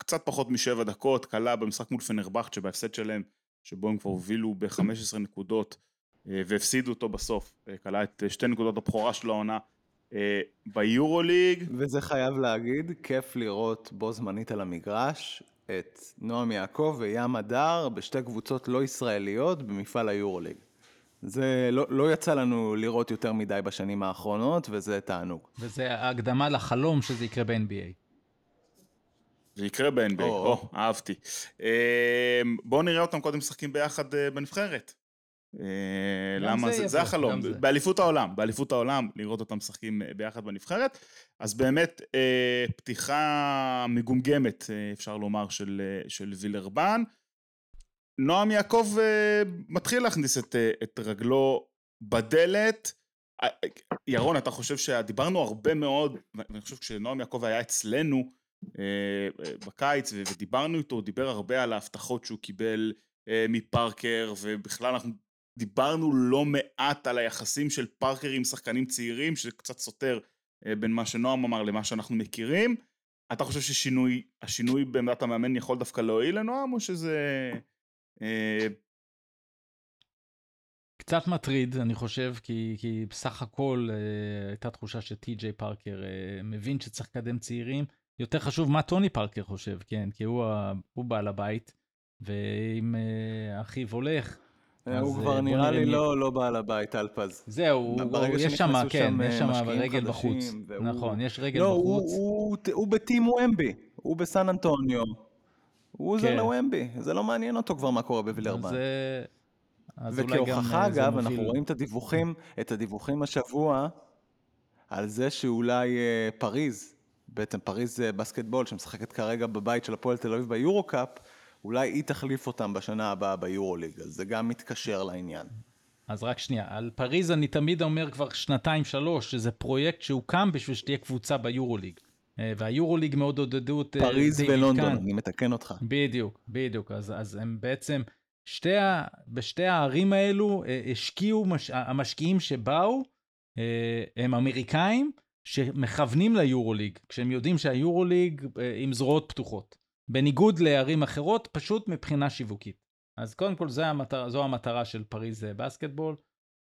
קצת פחות משבע דקות, קלה במשחק מול פנרבכט שבהפסד שלהם, שבו הם כבר הובילו ב-15 נקודות והפסידו אותו בסוף, קלה את שתי נקודות הבכורה של העונה ביורוליג. וזה חייב להגיד, כיף לראות בו זמנית על המגרש את נועם יעקב וים הדר בשתי קבוצות לא ישראליות במפעל היורוליג. זה לא, לא יצא לנו לראות יותר מדי בשנים האחרונות, וזה תענוג. וזה הקדמה לחלום שזה יקרה ב-NBA. זה יקרה ב-NBA, או, אהבתי. בואו נראה אותם קודם משחקים ביחד אה, בנבחרת. אה, למה זה, זה, החלום. באליפות העולם, באליפות העולם, לראות אותם משחקים אה, ביחד בנבחרת. אז באמת, פתיחה מגומגמת, אפשר לומר, של, של וילרבן. נועם יעקב מתחיל להכניס את, את רגלו בדלת. ירון, אתה חושב שדיברנו הרבה מאוד, ואני חושב שכשנועם יעקב היה אצלנו בקיץ ודיברנו איתו, הוא דיבר הרבה על ההבטחות שהוא קיבל מפארקר, ובכלל אנחנו דיברנו לא מעט על היחסים של פארקר עם שחקנים צעירים, שזה קצת סותר אה, בין מה שנועם אמר למה שאנחנו מכירים. אתה חושב שהשינוי בעמדת המאמן יכול דווקא להועיל לנועם, או שזה... אה... קצת מטריד, אני חושב, כי, כי בסך הכל אה, הייתה תחושה שטי.ג'יי פארקר אה, מבין שצריך לקדם צעירים. יותר חשוב מה טוני פארקר חושב, כן, כי הוא, הוא בעל הבית, ואם אה, אחיו הולך, הוא כבר אה, נראה לי לא, לא בעל הבית, אלפז. זהו, יש שם, כן, יש שם אה, רגל בחוץ. נכון, יש רגל לא, בחוץ. הוא בטים וומבי, הוא בסן אנטוניו. הוא עוזר כן. לוומבי, זה לא מעניין אותו כבר מה קורה בווילרבן. וכהוכחה אה, אגב, אנחנו רואים את הדיווחים, את הדיווחים השבוע, על זה שאולי פריז, בעצם פריז בסקטבול, שמשחקת כרגע בבית של הפועל תל אביב ביורו-קאפ, אולי היא תחליף אותם בשנה הבאה ביורוליג, אז זה גם מתקשר לעניין. אז רק שנייה, על פריז אני תמיד אומר כבר שנתיים שלוש, שזה פרויקט שהוקם בשביל שתהיה קבוצה ביורוליג. אה, והיורוליג מאוד עודדו את אה, פריז ולונדון, אני מתקן אותך. בדיוק, בדיוק, אז, אז הם בעצם, שתי ה, בשתי הערים האלו אה, השקיעו, מש, המשקיעים שבאו, הם אמריקאים שמכוונים ליורוליג, כשהם יודעים שהיורוליג עם זרועות פתוחות. בניגוד לערים אחרות, פשוט מבחינה שיווקית. אז קודם כל המטר, זו המטרה של פריז אה, בסקטבול,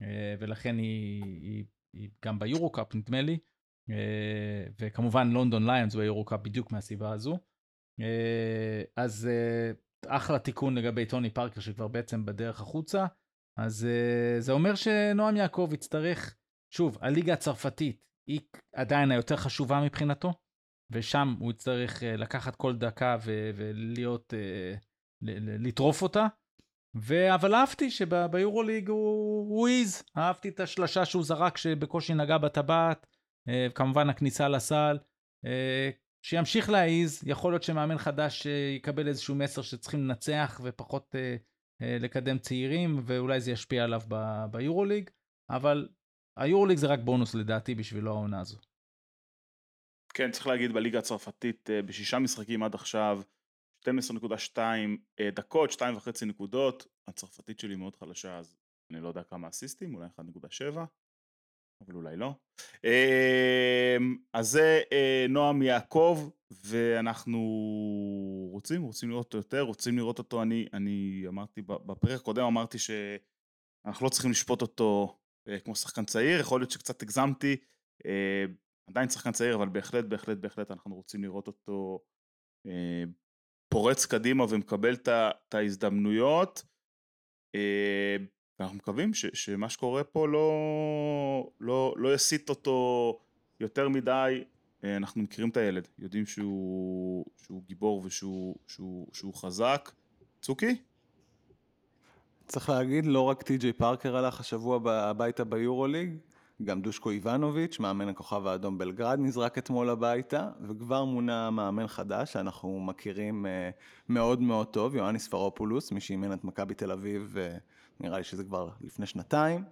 אה, ולכן היא, היא, היא גם ביורו-קאפ נדמה לי, אה, וכמובן לונדון ליונס ביורו-קאפ בדיוק מהסיבה הזו. אז אחלה תיקון לגבי טוני פארקר שכבר בעצם בדרך החוצה. אז זה אומר שנועם יעקב יצטרך, שוב, הליגה הצרפתית היא עדיין היותר חשובה מבחינתו, ושם הוא יצטרך אה, לקחת כל דקה ו- ולהיות, אה, לטרוף אותה. ו- אבל אהבתי שביורוליג הוא העיז, אהבתי את השלשה שהוא זרק שבקושי נגע בטבעת, אה, כמובן הכניסה לסל, שימשיך להעיז, יכול להיות שמאמן חדש יקבל איזשהו מסר שצריכים לנצח ופחות לקדם צעירים, ואולי זה ישפיע עליו ביורוליג, אבל היורוליג זה רק בונוס לדעתי בשבילו העונה הזו. כן, צריך להגיד בליגה הצרפתית אה, בשישה משחקים עד עכשיו, 12.2 אה, דקות, 2.5 נקודות, הצרפתית שלי מאוד חלשה אז אני לא יודע כמה אסיסטים, אולי 1.7, אבל אולי לא. אמ, אז זה אה, נועם יעקב, ואנחנו רוצים, רוצים לראות אותו יותר, רוצים לראות אותו, אני, אני אמרתי, בפרק הקודם אמרתי שאנחנו לא צריכים לשפוט אותו כמו שחקן צעיר, יכול להיות שקצת הגזמתי, עדיין שחקן צעיר, אבל בהחלט, בהחלט, בהחלט אנחנו רוצים לראות אותו אה, פורץ קדימה ומקבל את ההזדמנויות. אה, ואנחנו מקווים ש, שמה שקורה פה לא, לא, לא יסיט אותו יותר מדי. אה, אנחנו מכירים את הילד, יודעים שהוא, שהוא גיבור ושהוא שהוא, שהוא חזק. צוקי? צריך להגיד, לא רק טי.ג'יי פארקר הלך השבוע הביתה ביורוליג, גם דושקו איבנוביץ', מאמן הכוכב האדום בלגרד, נזרק אתמול הביתה, וכבר מונה מאמן חדש שאנחנו מכירים אה, מאוד מאוד טוב, יואניס פרופולוס, מי שאימן את מכבי תל אביב, אה, נראה לי שזה כבר לפני שנתיים.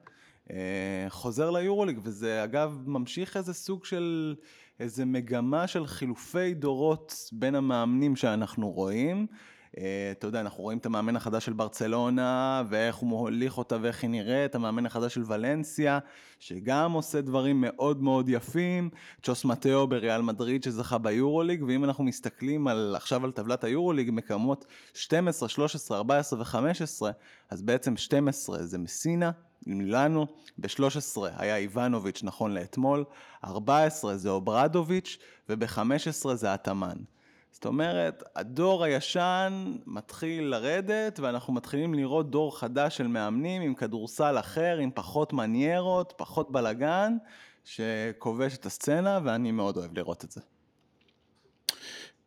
אה, חוזר ליורוליג, וזה אגב ממשיך איזה סוג של, איזה מגמה של חילופי דורות בין המאמנים שאנחנו רואים. אה, אתה יודע, אנחנו רואים את המאמן החדש של ברצלונה, ואיך הוא מוליך אותה ואיך היא נראית, המאמן החדש של ולנסיה, שגם עושה דברים מאוד מאוד יפים, צ'וס מטאו בריאל מדריד שזכה ביורוליג, ואם אנחנו מסתכלים על, עכשיו על טבלת היורוליג, מקומות 12, 13, 14 ו-15, אז בעצם 12 זה מסינה, מילאנו, ב-13 היה איבנוביץ' נכון לאתמול, 14 זה אוברדוביץ' וב-15 זה התאמן. זאת אומרת, הדור הישן מתחיל לרדת ואנחנו מתחילים לראות דור חדש של מאמנים עם כדורסל אחר, עם פחות מניירות, פחות בלאגן, שכובש את הסצנה ואני מאוד אוהב לראות את זה.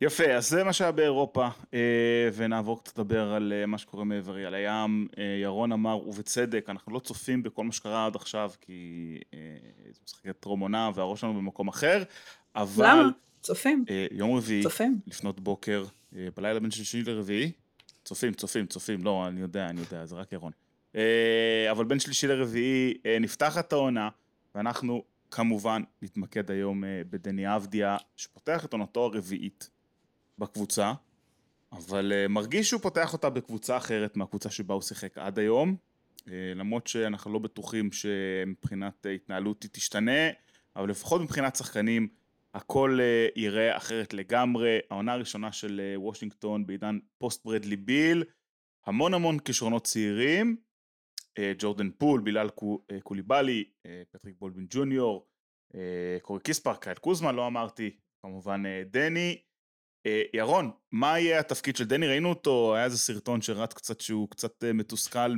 יפה, אז זה מה שהיה באירופה, אה, ונעבור קצת לדבר על אה, מה שקורה מעבר על הים. אה, ירון אמר, ובצדק, אנחנו לא צופים בכל מה שקרה עד עכשיו, כי זה משחקת טרום עונה והראש שלנו במקום אחר, אבל... למה? צופים. יום רביעי, צופים. לפנות בוקר, בלילה בין שלישי לרביעי, צופים, צופים, צופים, לא, אני יודע, אני יודע, זה רק ירון. אבל בין שלישי לרביעי נפתחת העונה, ואנחנו כמובן נתמקד היום בדני אבדיה, שפותח את עונתו הרביעית. בקבוצה, אבל מרגיש שהוא פותח אותה בקבוצה אחרת מהקבוצה שבה הוא שיחק עד היום, למרות שאנחנו לא בטוחים שמבחינת התנהלות היא תשתנה, אבל לפחות מבחינת שחקנים הכל אה, ייראה אחרת לגמרי. העונה הראשונה של אה, וושינגטון בעידן פוסט ברדלי ביל, המון המון כישרונות צעירים, אה, ג'ורדן פול, בילאל קו, קוליבאלי, פטריק בולדווין ג'וניור, קורי קיספרט, קייל קוזמה לא אמרתי, כמובן דני, אה, ירון, מה יהיה התפקיד של דני? ראינו אותו, היה איזה סרטון שרץ קצת שהוא קצת אה, מתוסכל.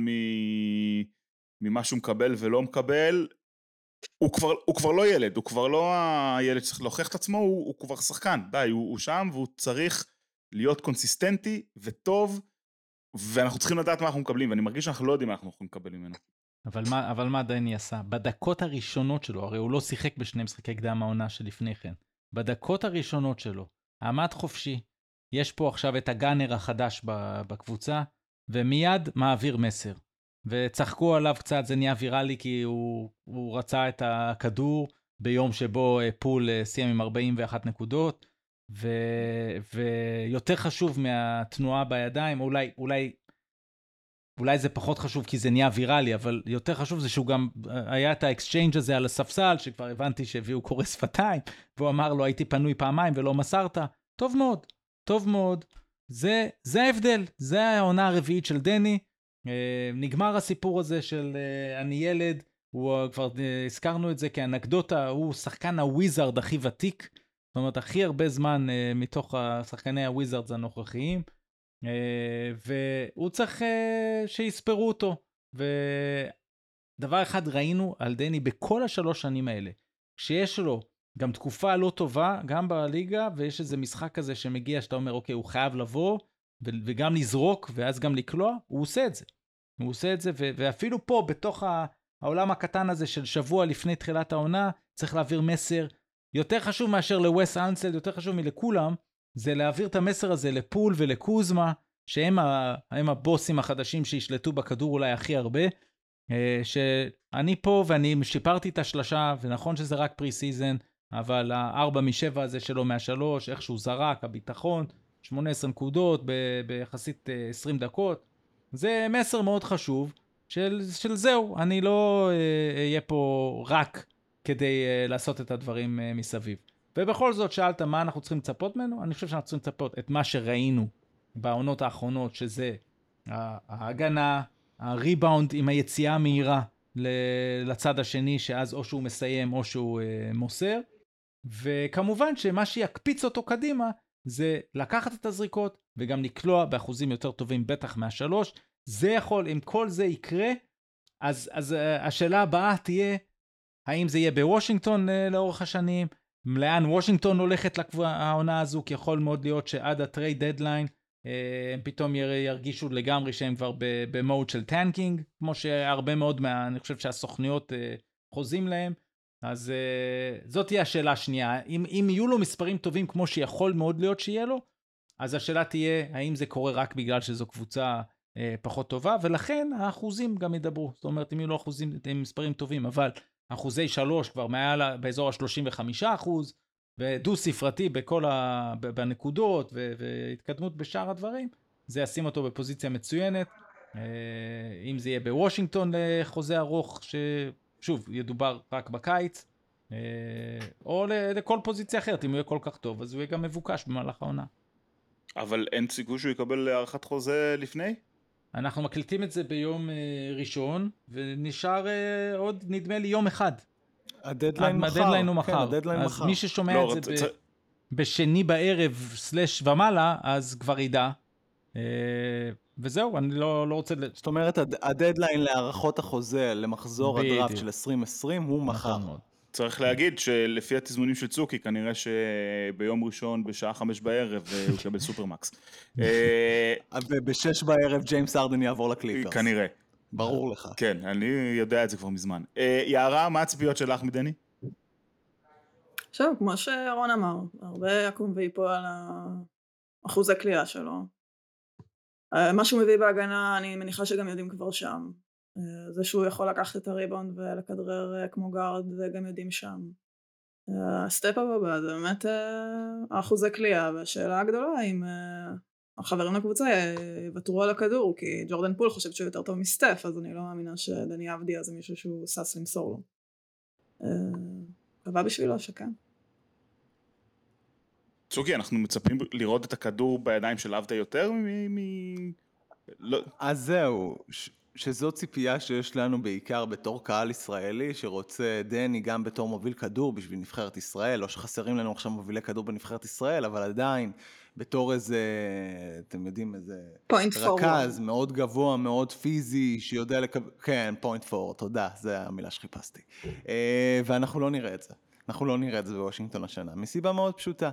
ממה שהוא מקבל ולא מקבל. הוא כבר, הוא כבר לא ילד, הוא כבר לא הילד שצריך להוכיח את עצמו, הוא, הוא כבר שחקן, די, הוא, הוא שם והוא צריך להיות קונסיסטנטי וטוב, ואנחנו צריכים לדעת מה אנחנו מקבלים, ואני מרגיש שאנחנו לא יודעים מה אנחנו יכולים לקבל ממנו. אבל מה, אבל מה דני עשה? בדקות הראשונות שלו, הרי הוא לא שיחק בשני משחקי קדם העונה שלפני כן, בדקות הראשונות שלו, עמד חופשי. יש פה עכשיו את הגאנר החדש בקבוצה, ומיד מעביר מסר. וצחקו עליו קצת, זה נהיה ויראלי כי הוא, הוא רצה את הכדור ביום שבו אה, פול אה, סיים עם 41 נקודות, ו, ויותר חשוב מהתנועה בידיים, אולי, אולי, אולי זה פחות חשוב כי זה נהיה ויראלי, אבל יותר חשוב זה שהוא גם, אה, היה את ה exchange הזה על הספסל, שכבר הבנתי שהביאו קורא שפתיים, והוא אמר לו הייתי פנוי פעמיים ולא מסרת. טוב מאוד, טוב מאוד. זה, זה ההבדל, זה העונה הרביעית של דני. אה, נגמר הסיפור הזה של אה, אני ילד, הוא אה, כבר הזכרנו את זה כאנקדוטה, הוא שחקן הוויזארד הכי ותיק. זאת אומרת, הכי הרבה זמן מתוך השחקני הוויזארדס הנוכחיים. והוא צריך שיספרו אותו. ודבר אחד ראינו על דני בכל השלוש שנים האלה, שיש לו גם תקופה לא טובה, גם בליגה, ויש איזה משחק כזה שמגיע, שאתה אומר, אוקיי, הוא חייב לבוא, וגם לזרוק, ואז גם לקלוע, הוא עושה את זה. הוא עושה את זה, ואפילו פה, בתוך העולם הקטן הזה של שבוע לפני תחילת העונה, צריך להעביר מסר יותר חשוב מאשר לווס אנסלד, יותר חשוב מלכולם, זה להעביר את המסר הזה לפול ולקוזמה, שהם ה, הבוסים החדשים שישלטו בכדור אולי הכי הרבה, אה, שאני פה ואני שיפרתי את השלשה, ונכון שזה רק pre-season, אבל הארבע משבע הזה שלו מהשלוש, איך שהוא זרק, הביטחון, 18 נקודות ביחסית 20 אה, דקות, זה מסר מאוד חשוב של, של זהו, אני לא אהיה אה, פה רק כדי לעשות את הדברים מסביב. ובכל זאת שאלת מה אנחנו צריכים לצפות ממנו, אני חושב שאנחנו צריכים לצפות את מה שראינו בעונות האחרונות, שזה ההגנה, הריבאונד עם היציאה המהירה לצד השני, שאז או שהוא מסיים או שהוא אה, מוסר. וכמובן שמה שיקפיץ אותו קדימה זה לקחת את הזריקות וגם לקלוע באחוזים יותר טובים, בטח מהשלוש. זה יכול, אם כל זה יקרה, אז, אז אה, השאלה הבאה תהיה, האם זה יהיה בוושינגטון אה, לאורך השנים? לאן וושינגטון הולכת העונה הזו? כי יכול מאוד להיות שעד ה trade deadline אה, הם פתאום ירגישו לגמרי שהם כבר במוד של tanking, כמו שהרבה מאוד מה... אני חושב שהסוכנויות אה, חוזים להם. אז אה, זאת תהיה השאלה השנייה. אם, אם יהיו לו מספרים טובים כמו שיכול מאוד להיות שיהיה לו, אז השאלה תהיה האם זה קורה רק בגלל שזו קבוצה uh, פחות טובה, ולכן האחוזים גם ידברו. זאת אומרת, אם יהיו לו אחוזים עם מספרים טובים, אבל אחוזי שלוש כבר מעל באזור ה-35 אחוז, ודו ספרתי בכל ה... בנקודות ו... והתקדמות בשאר הדברים, זה ישים אותו בפוזיציה מצוינת. אה, אם זה יהיה בוושינגטון לחוזה ארוך, ששוב, ידובר רק בקיץ, אה, או לכל פוזיציה אחרת, אם הוא יהיה כל כך טוב, אז הוא יהיה גם מבוקש במהלך העונה. אבל אין סיכוי שהוא יקבל הארכת חוזה לפני? אנחנו מקליטים את זה ביום ראשון, ונשאר עוד, נדמה לי, יום אחד. הדדליין מחר. הדדליין הוא מחר. כן, הדדליין אז מחר. מי ששומע לא, את זה צ- ב... בשני בערב slash ומעלה, אז כבר ידע. אה, וזהו, אני לא, לא רוצה... ל- זאת אומרת, הד- הדדליין להארכות החוזה למחזור הדראפט. של 2020 הוא מחר. נכון מאוד. צריך להגיד שלפי התזמונים של צוקי, כנראה שביום ראשון בשעה חמש בערב אה, הוא יקבל supermax. אה, ובשש בערב ג'יימס הארדן יעבור לקליפרס. כנראה. ברור לך. כן, אני יודע את זה כבר מזמן. אה, יערה, מה הציפיות שלך מדני? עכשיו, כמו שרון אמר, הרבה יקום ויפול על אחוז הקליעה שלו. אה, מה שהוא מביא בהגנה, אני מניחה שגם יודעים כבר שם. אה, זה שהוא יכול לקחת את הריבאונד ולכדרר אה, כמו guard, גם יודעים שם. ה step הבא זה באמת האחוזי קליעה, והשאלה הגדולה אם החברים לקבוצה יוותרו על הכדור, כי ג'ורדן פול חושב שהוא יותר טוב מסטף, אז אני לא מאמינה שדני אבדיה זה מישהו שהוא שש למסור לו. מקווה בשבילו שכן. צוקי, אנחנו מצפים לראות את הכדור בידיים של אבדיה יותר מ... מ- לא, אז זהו, ש- שזו ציפייה שיש לנו בעיקר בתור קהל ישראלי שרוצה דני גם בתור מוביל כדור בשביל נבחרת ישראל, לא שחסרים לנו עכשיו מובילי כדור בנבחרת ישראל, אבל עדיין בתור איזה, אתם יודעים, איזה point forward. רכז מאוד גבוה, מאוד פיזי, שיודע לקבל, כן, point forward, תודה, זו המילה שחיפשתי. אה, ואנחנו לא נראה את זה, אנחנו לא נראה את זה בוושינגטון השנה, מסיבה מאוד פשוטה.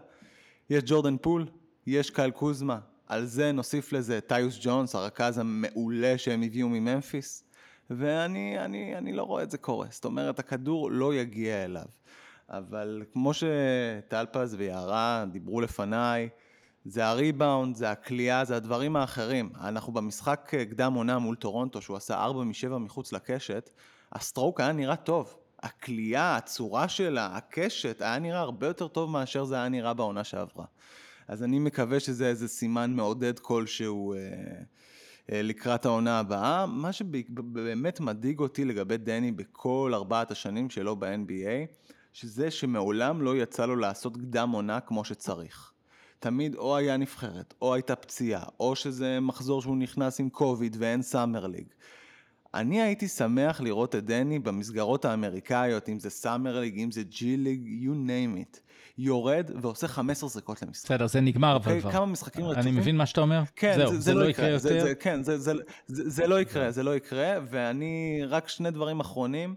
יש ג'ורדן פול, יש קייל קוזמה, על זה נוסיף לזה טאיוס ג'ונס, הרכז המעולה שהם הביאו מממפיס, ואני אני, אני לא רואה את זה קורה. זאת אומרת, הכדור לא יגיע אליו. אבל כמו שטלפז ויערה דיברו לפניי, זה הריבאונד, זה הקליעה, זה הדברים האחרים. אנחנו במשחק קדם עונה מול טורונטו, שהוא עשה 4 מ-7 מחוץ לקשת, ה stroke היה נראה טוב. הקליעה, הצורה שלה, הקשת, היה נראה הרבה יותר טוב מאשר זה היה נראה בעונה שעברה. אז אני מקווה שזה איזה סימן מעודד כלשהו אה, אה, לקראת העונה הבאה. מה שבאמת מדאיג אותי לגבי דני בכל ארבעת השנים שלו ב-NBA, שזה שמעולם לא יצא לו לעשות קדם עונה כמו שצריך. תמיד או היה נבחרת, או הייתה פציעה, או שזה מחזור שהוא נכנס עם קוביד ואין סאמר ליג. אני הייתי שמח לראות את דני במסגרות האמריקאיות, אם זה סאמר ליג, אם זה ג'י ליג, you name it. יורד ועושה 15 זריקות למשחק. בסדר, זה נגמר אבל אוקיי, כבר. כמה משחקים אני רצופים? מבין מה שאתה אומר. כן, זהו, זה, זה, לא יקרה, זה, יותר. זה, כן, זה, זה, זה, זה לא יקרה, זה לא יקרה, ואני, רק שני דברים אחרונים,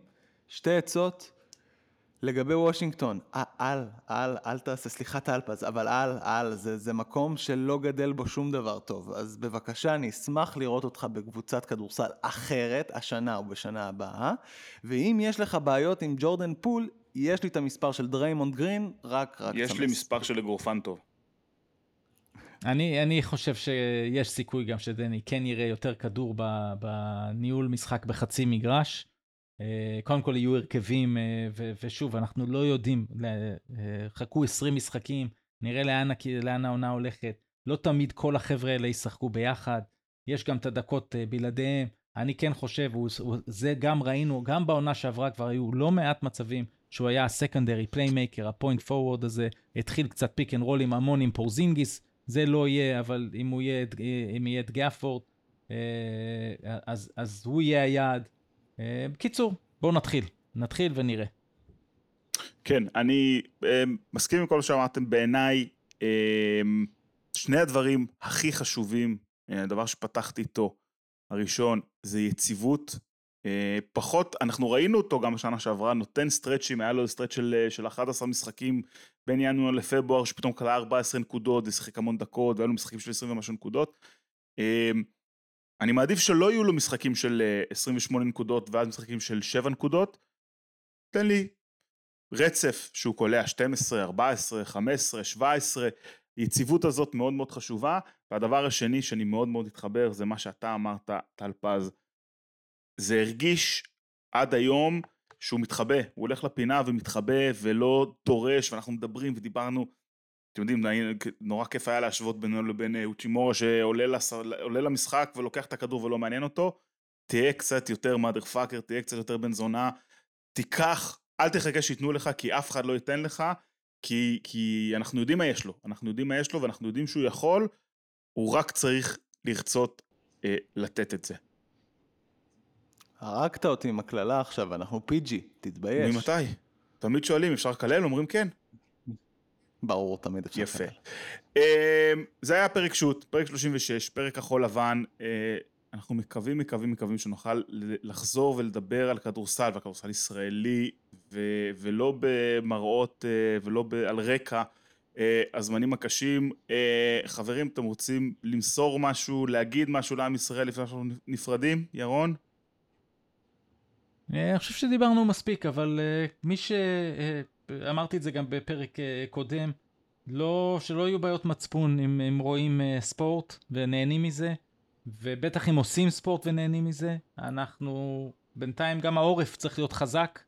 שתי עצות לגבי וושינגטון, א- אל, אל, אל תעשה, סליחה טלפז, אבל אל, אל, זה, זה מקום שלא גדל בו שום דבר טוב, אז בבקשה, אני אשמח לראות אותך בקבוצת כדורסל אחרת, השנה או בשנה הבאה, ואם יש לך בעיות עם ג'ורדן פול, יש לי את המספר של דריימונד גרין, רק, רק יש לי סמס. מספר של אגרופן טוב. אני, אני חושב שיש סיכוי גם שדני כן יראה יותר כדור בניהול משחק בחצי מגרש. אה, קודם כל יהיו הרכבים, אה, ושוב, אנחנו לא יודעים, אה, חכו 20 משחקים, נראה לאן, לאן העונה הולכת. לא תמיד כל החבר'ה האלה ישחקו ביחד, יש גם את הדקות בלעדיהם. אני כן חושב, זה גם ראינו, גם בעונה שעברה כבר היו לא מעט מצבים שהוא היה ה secondary playmaker, ה point forward הזה, התחיל קצת pick and roll עם המון עם פורזינגיס, זה לא יהיה, אבל אם הוא יהיה, אם יהיה את גאפורד, אה, אז, אז הוא יהיה היעד. אה, בקיצור, בואו נתחיל, נתחיל ונראה. כן, אני אה, מסכים עם כל מה שאמרתם, בעיניי אה, שני הדברים הכי חשובים, הדבר שפתחתי איתו, הראשון זה יציבות, פחות, אנחנו ראינו אותו גם בשנה שעברה, נותן סטרצ'ים, היה לו סטרצ' של, של 11 משחקים בין ינואר לפברואר, שפתאום כלה 14 נקודות, ושיחק המון דקות, והיו לו משחקים של 20 ומשהו נקודות. אה, אני מעדיף שלא יהיו לו משחקים של אה, 28 נקודות ואז משחקים של 7 נקודות. תן לי רצף שהוא קולע 12, 14, 15, 17, היציבות הזאת מאוד מאוד חשובה, והדבר השני שאני מאוד מאוד התחבר זה מה שאתה אמרת, טל פז, זה הרגיש עד היום שהוא מתחבא, הוא הולך לפינה ומתחבא ולא דורש, ואנחנו מדברים ודיברנו אתם יודעים, נורא כיף היה להשוות בינו לבין אה, אוצ'ימורה שעולה. למשחק ולוקח את הכדור ולא מעניין אותו. תהיה קצת יותר mother fucker, תהיה קצת יותר בן זונה, תיקח, אל תחכה שייתנו לך כי אף אחד לא ייתן לך, כי, כי אנחנו יודעים מה יש לו, אנחנו יודעים מה יש לו ואנחנו יודעים שהוא יכול, הוא רק צריך לרצות אה, לתת את זה. הרגת אותי עם הקללה עכשיו, אנחנו פיג'י, תתבייש. ממתי? תמיד שואלים, אפשר לקלל? אומרים כן. ברור, תמיד אפשר. יפה. אה, זה היה פרק שו"ת, פרק 36, פרק כחול לבן. אה, אנחנו מקווים, מקווים, מקווים שנוכל לחזור ולדבר על כדורסל וכדורסל ישראלי ו- ולא במראות אה, ולא ב- על רקע אה, הזמנים הקשים. חברים, אתם רוצים למסור משהו, להגיד משהו לעם ישראל לפני שאנחנו נפרדים? ירון? אני חושב שדיברנו מספיק, אבל מי ש... אמרתי את זה גם בפרק קודם, לא, שלא יהיו בעיות מצפון אם, אם רואים ספורט ונהנים מזה. ובטח אם עושים ספורט ונהנים מזה, אנחנו, בינתיים גם העורף צריך להיות חזק,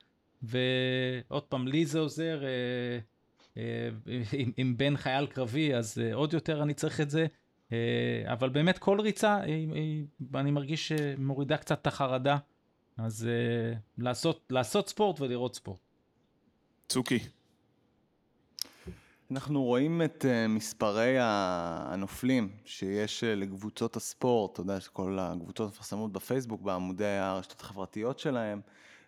ועוד פעם, לי זה עוזר, אה, אה, אם, אם בן חייל קרבי, אז אה, עוד יותר אני צריך את זה, אה, אבל באמת כל ריצה, אה, אה, אני מרגיש שמורידה קצת את החרדה, אז אה, לעשות, לעשות ספורט ולראות ספורט. צוקי. אנחנו רואים את uh, מספרי הנופלים שיש uh, לקבוצות הספורט, אתה יודע שכל הקבוצות מפרסמות בפייסבוק, בעמודי הרשתות החברתיות שלהם,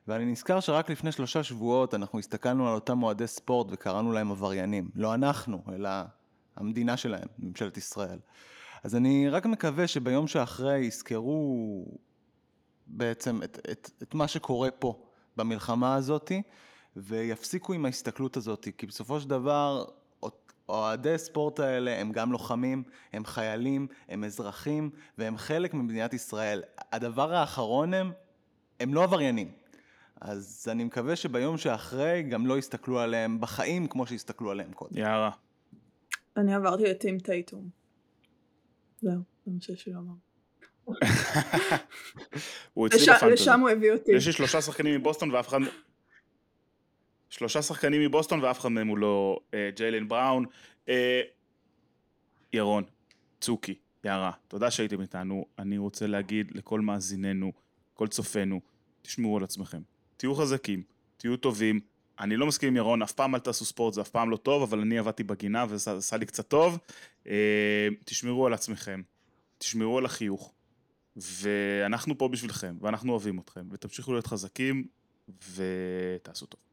ואני נזכר שרק לפני שלושה שבועות אנחנו הסתכלנו על אותם מועדי ספורט וקראנו להם עבריינים. לא אנחנו, אלא המדינה שלהם, ממשלת ישראל. אז אני רק מקווה שביום שאחרי יזכרו בעצם את, את, את מה שקורה פה במלחמה הזאתי, ויפסיקו עם ההסתכלות הזאת, כי בסופו של דבר אוהדי ספורט האלה הם גם לוחמים, הם חיילים, הם אזרחים, והם חלק ממדינת ישראל. הדבר האחרון הם, הם לא עבריינים. אז אני מקווה שביום שאחרי גם לא יסתכלו עליהם בחיים כמו שהסתכלו עליהם קודם. יאללה. אני עברתי לטים טייטום. זהו, זה מה שיש לי לומר. לשם הוא הביא אותי. יש לי שלושה שחקנים מבוסטון ואף אחד שלושה שחקנים מבוסטון ואף אחד מהם הוא לא אה, ג'יילן בראון. אה, ירון, צוקי, יערה, תודה שהייתם איתנו. אני רוצה להגיד לכל מאזיננו, כל צופינו, תשמעו על עצמכם. תהיו חזקים, תהיו טובים. אני לא מסכים עם ירון, אף פעם אל תעשו ספורט, זה אף פעם לא טוב, אבל אני עבדתי בגינה וזה עשה לי קצת טוב. אה, תשמרו על עצמכם, תשמרו על החיוך, ואנחנו פה בשבילכם, ואנחנו אוהבים אתכם, ותמשיכו להיות חזקים, ותעשו טוב.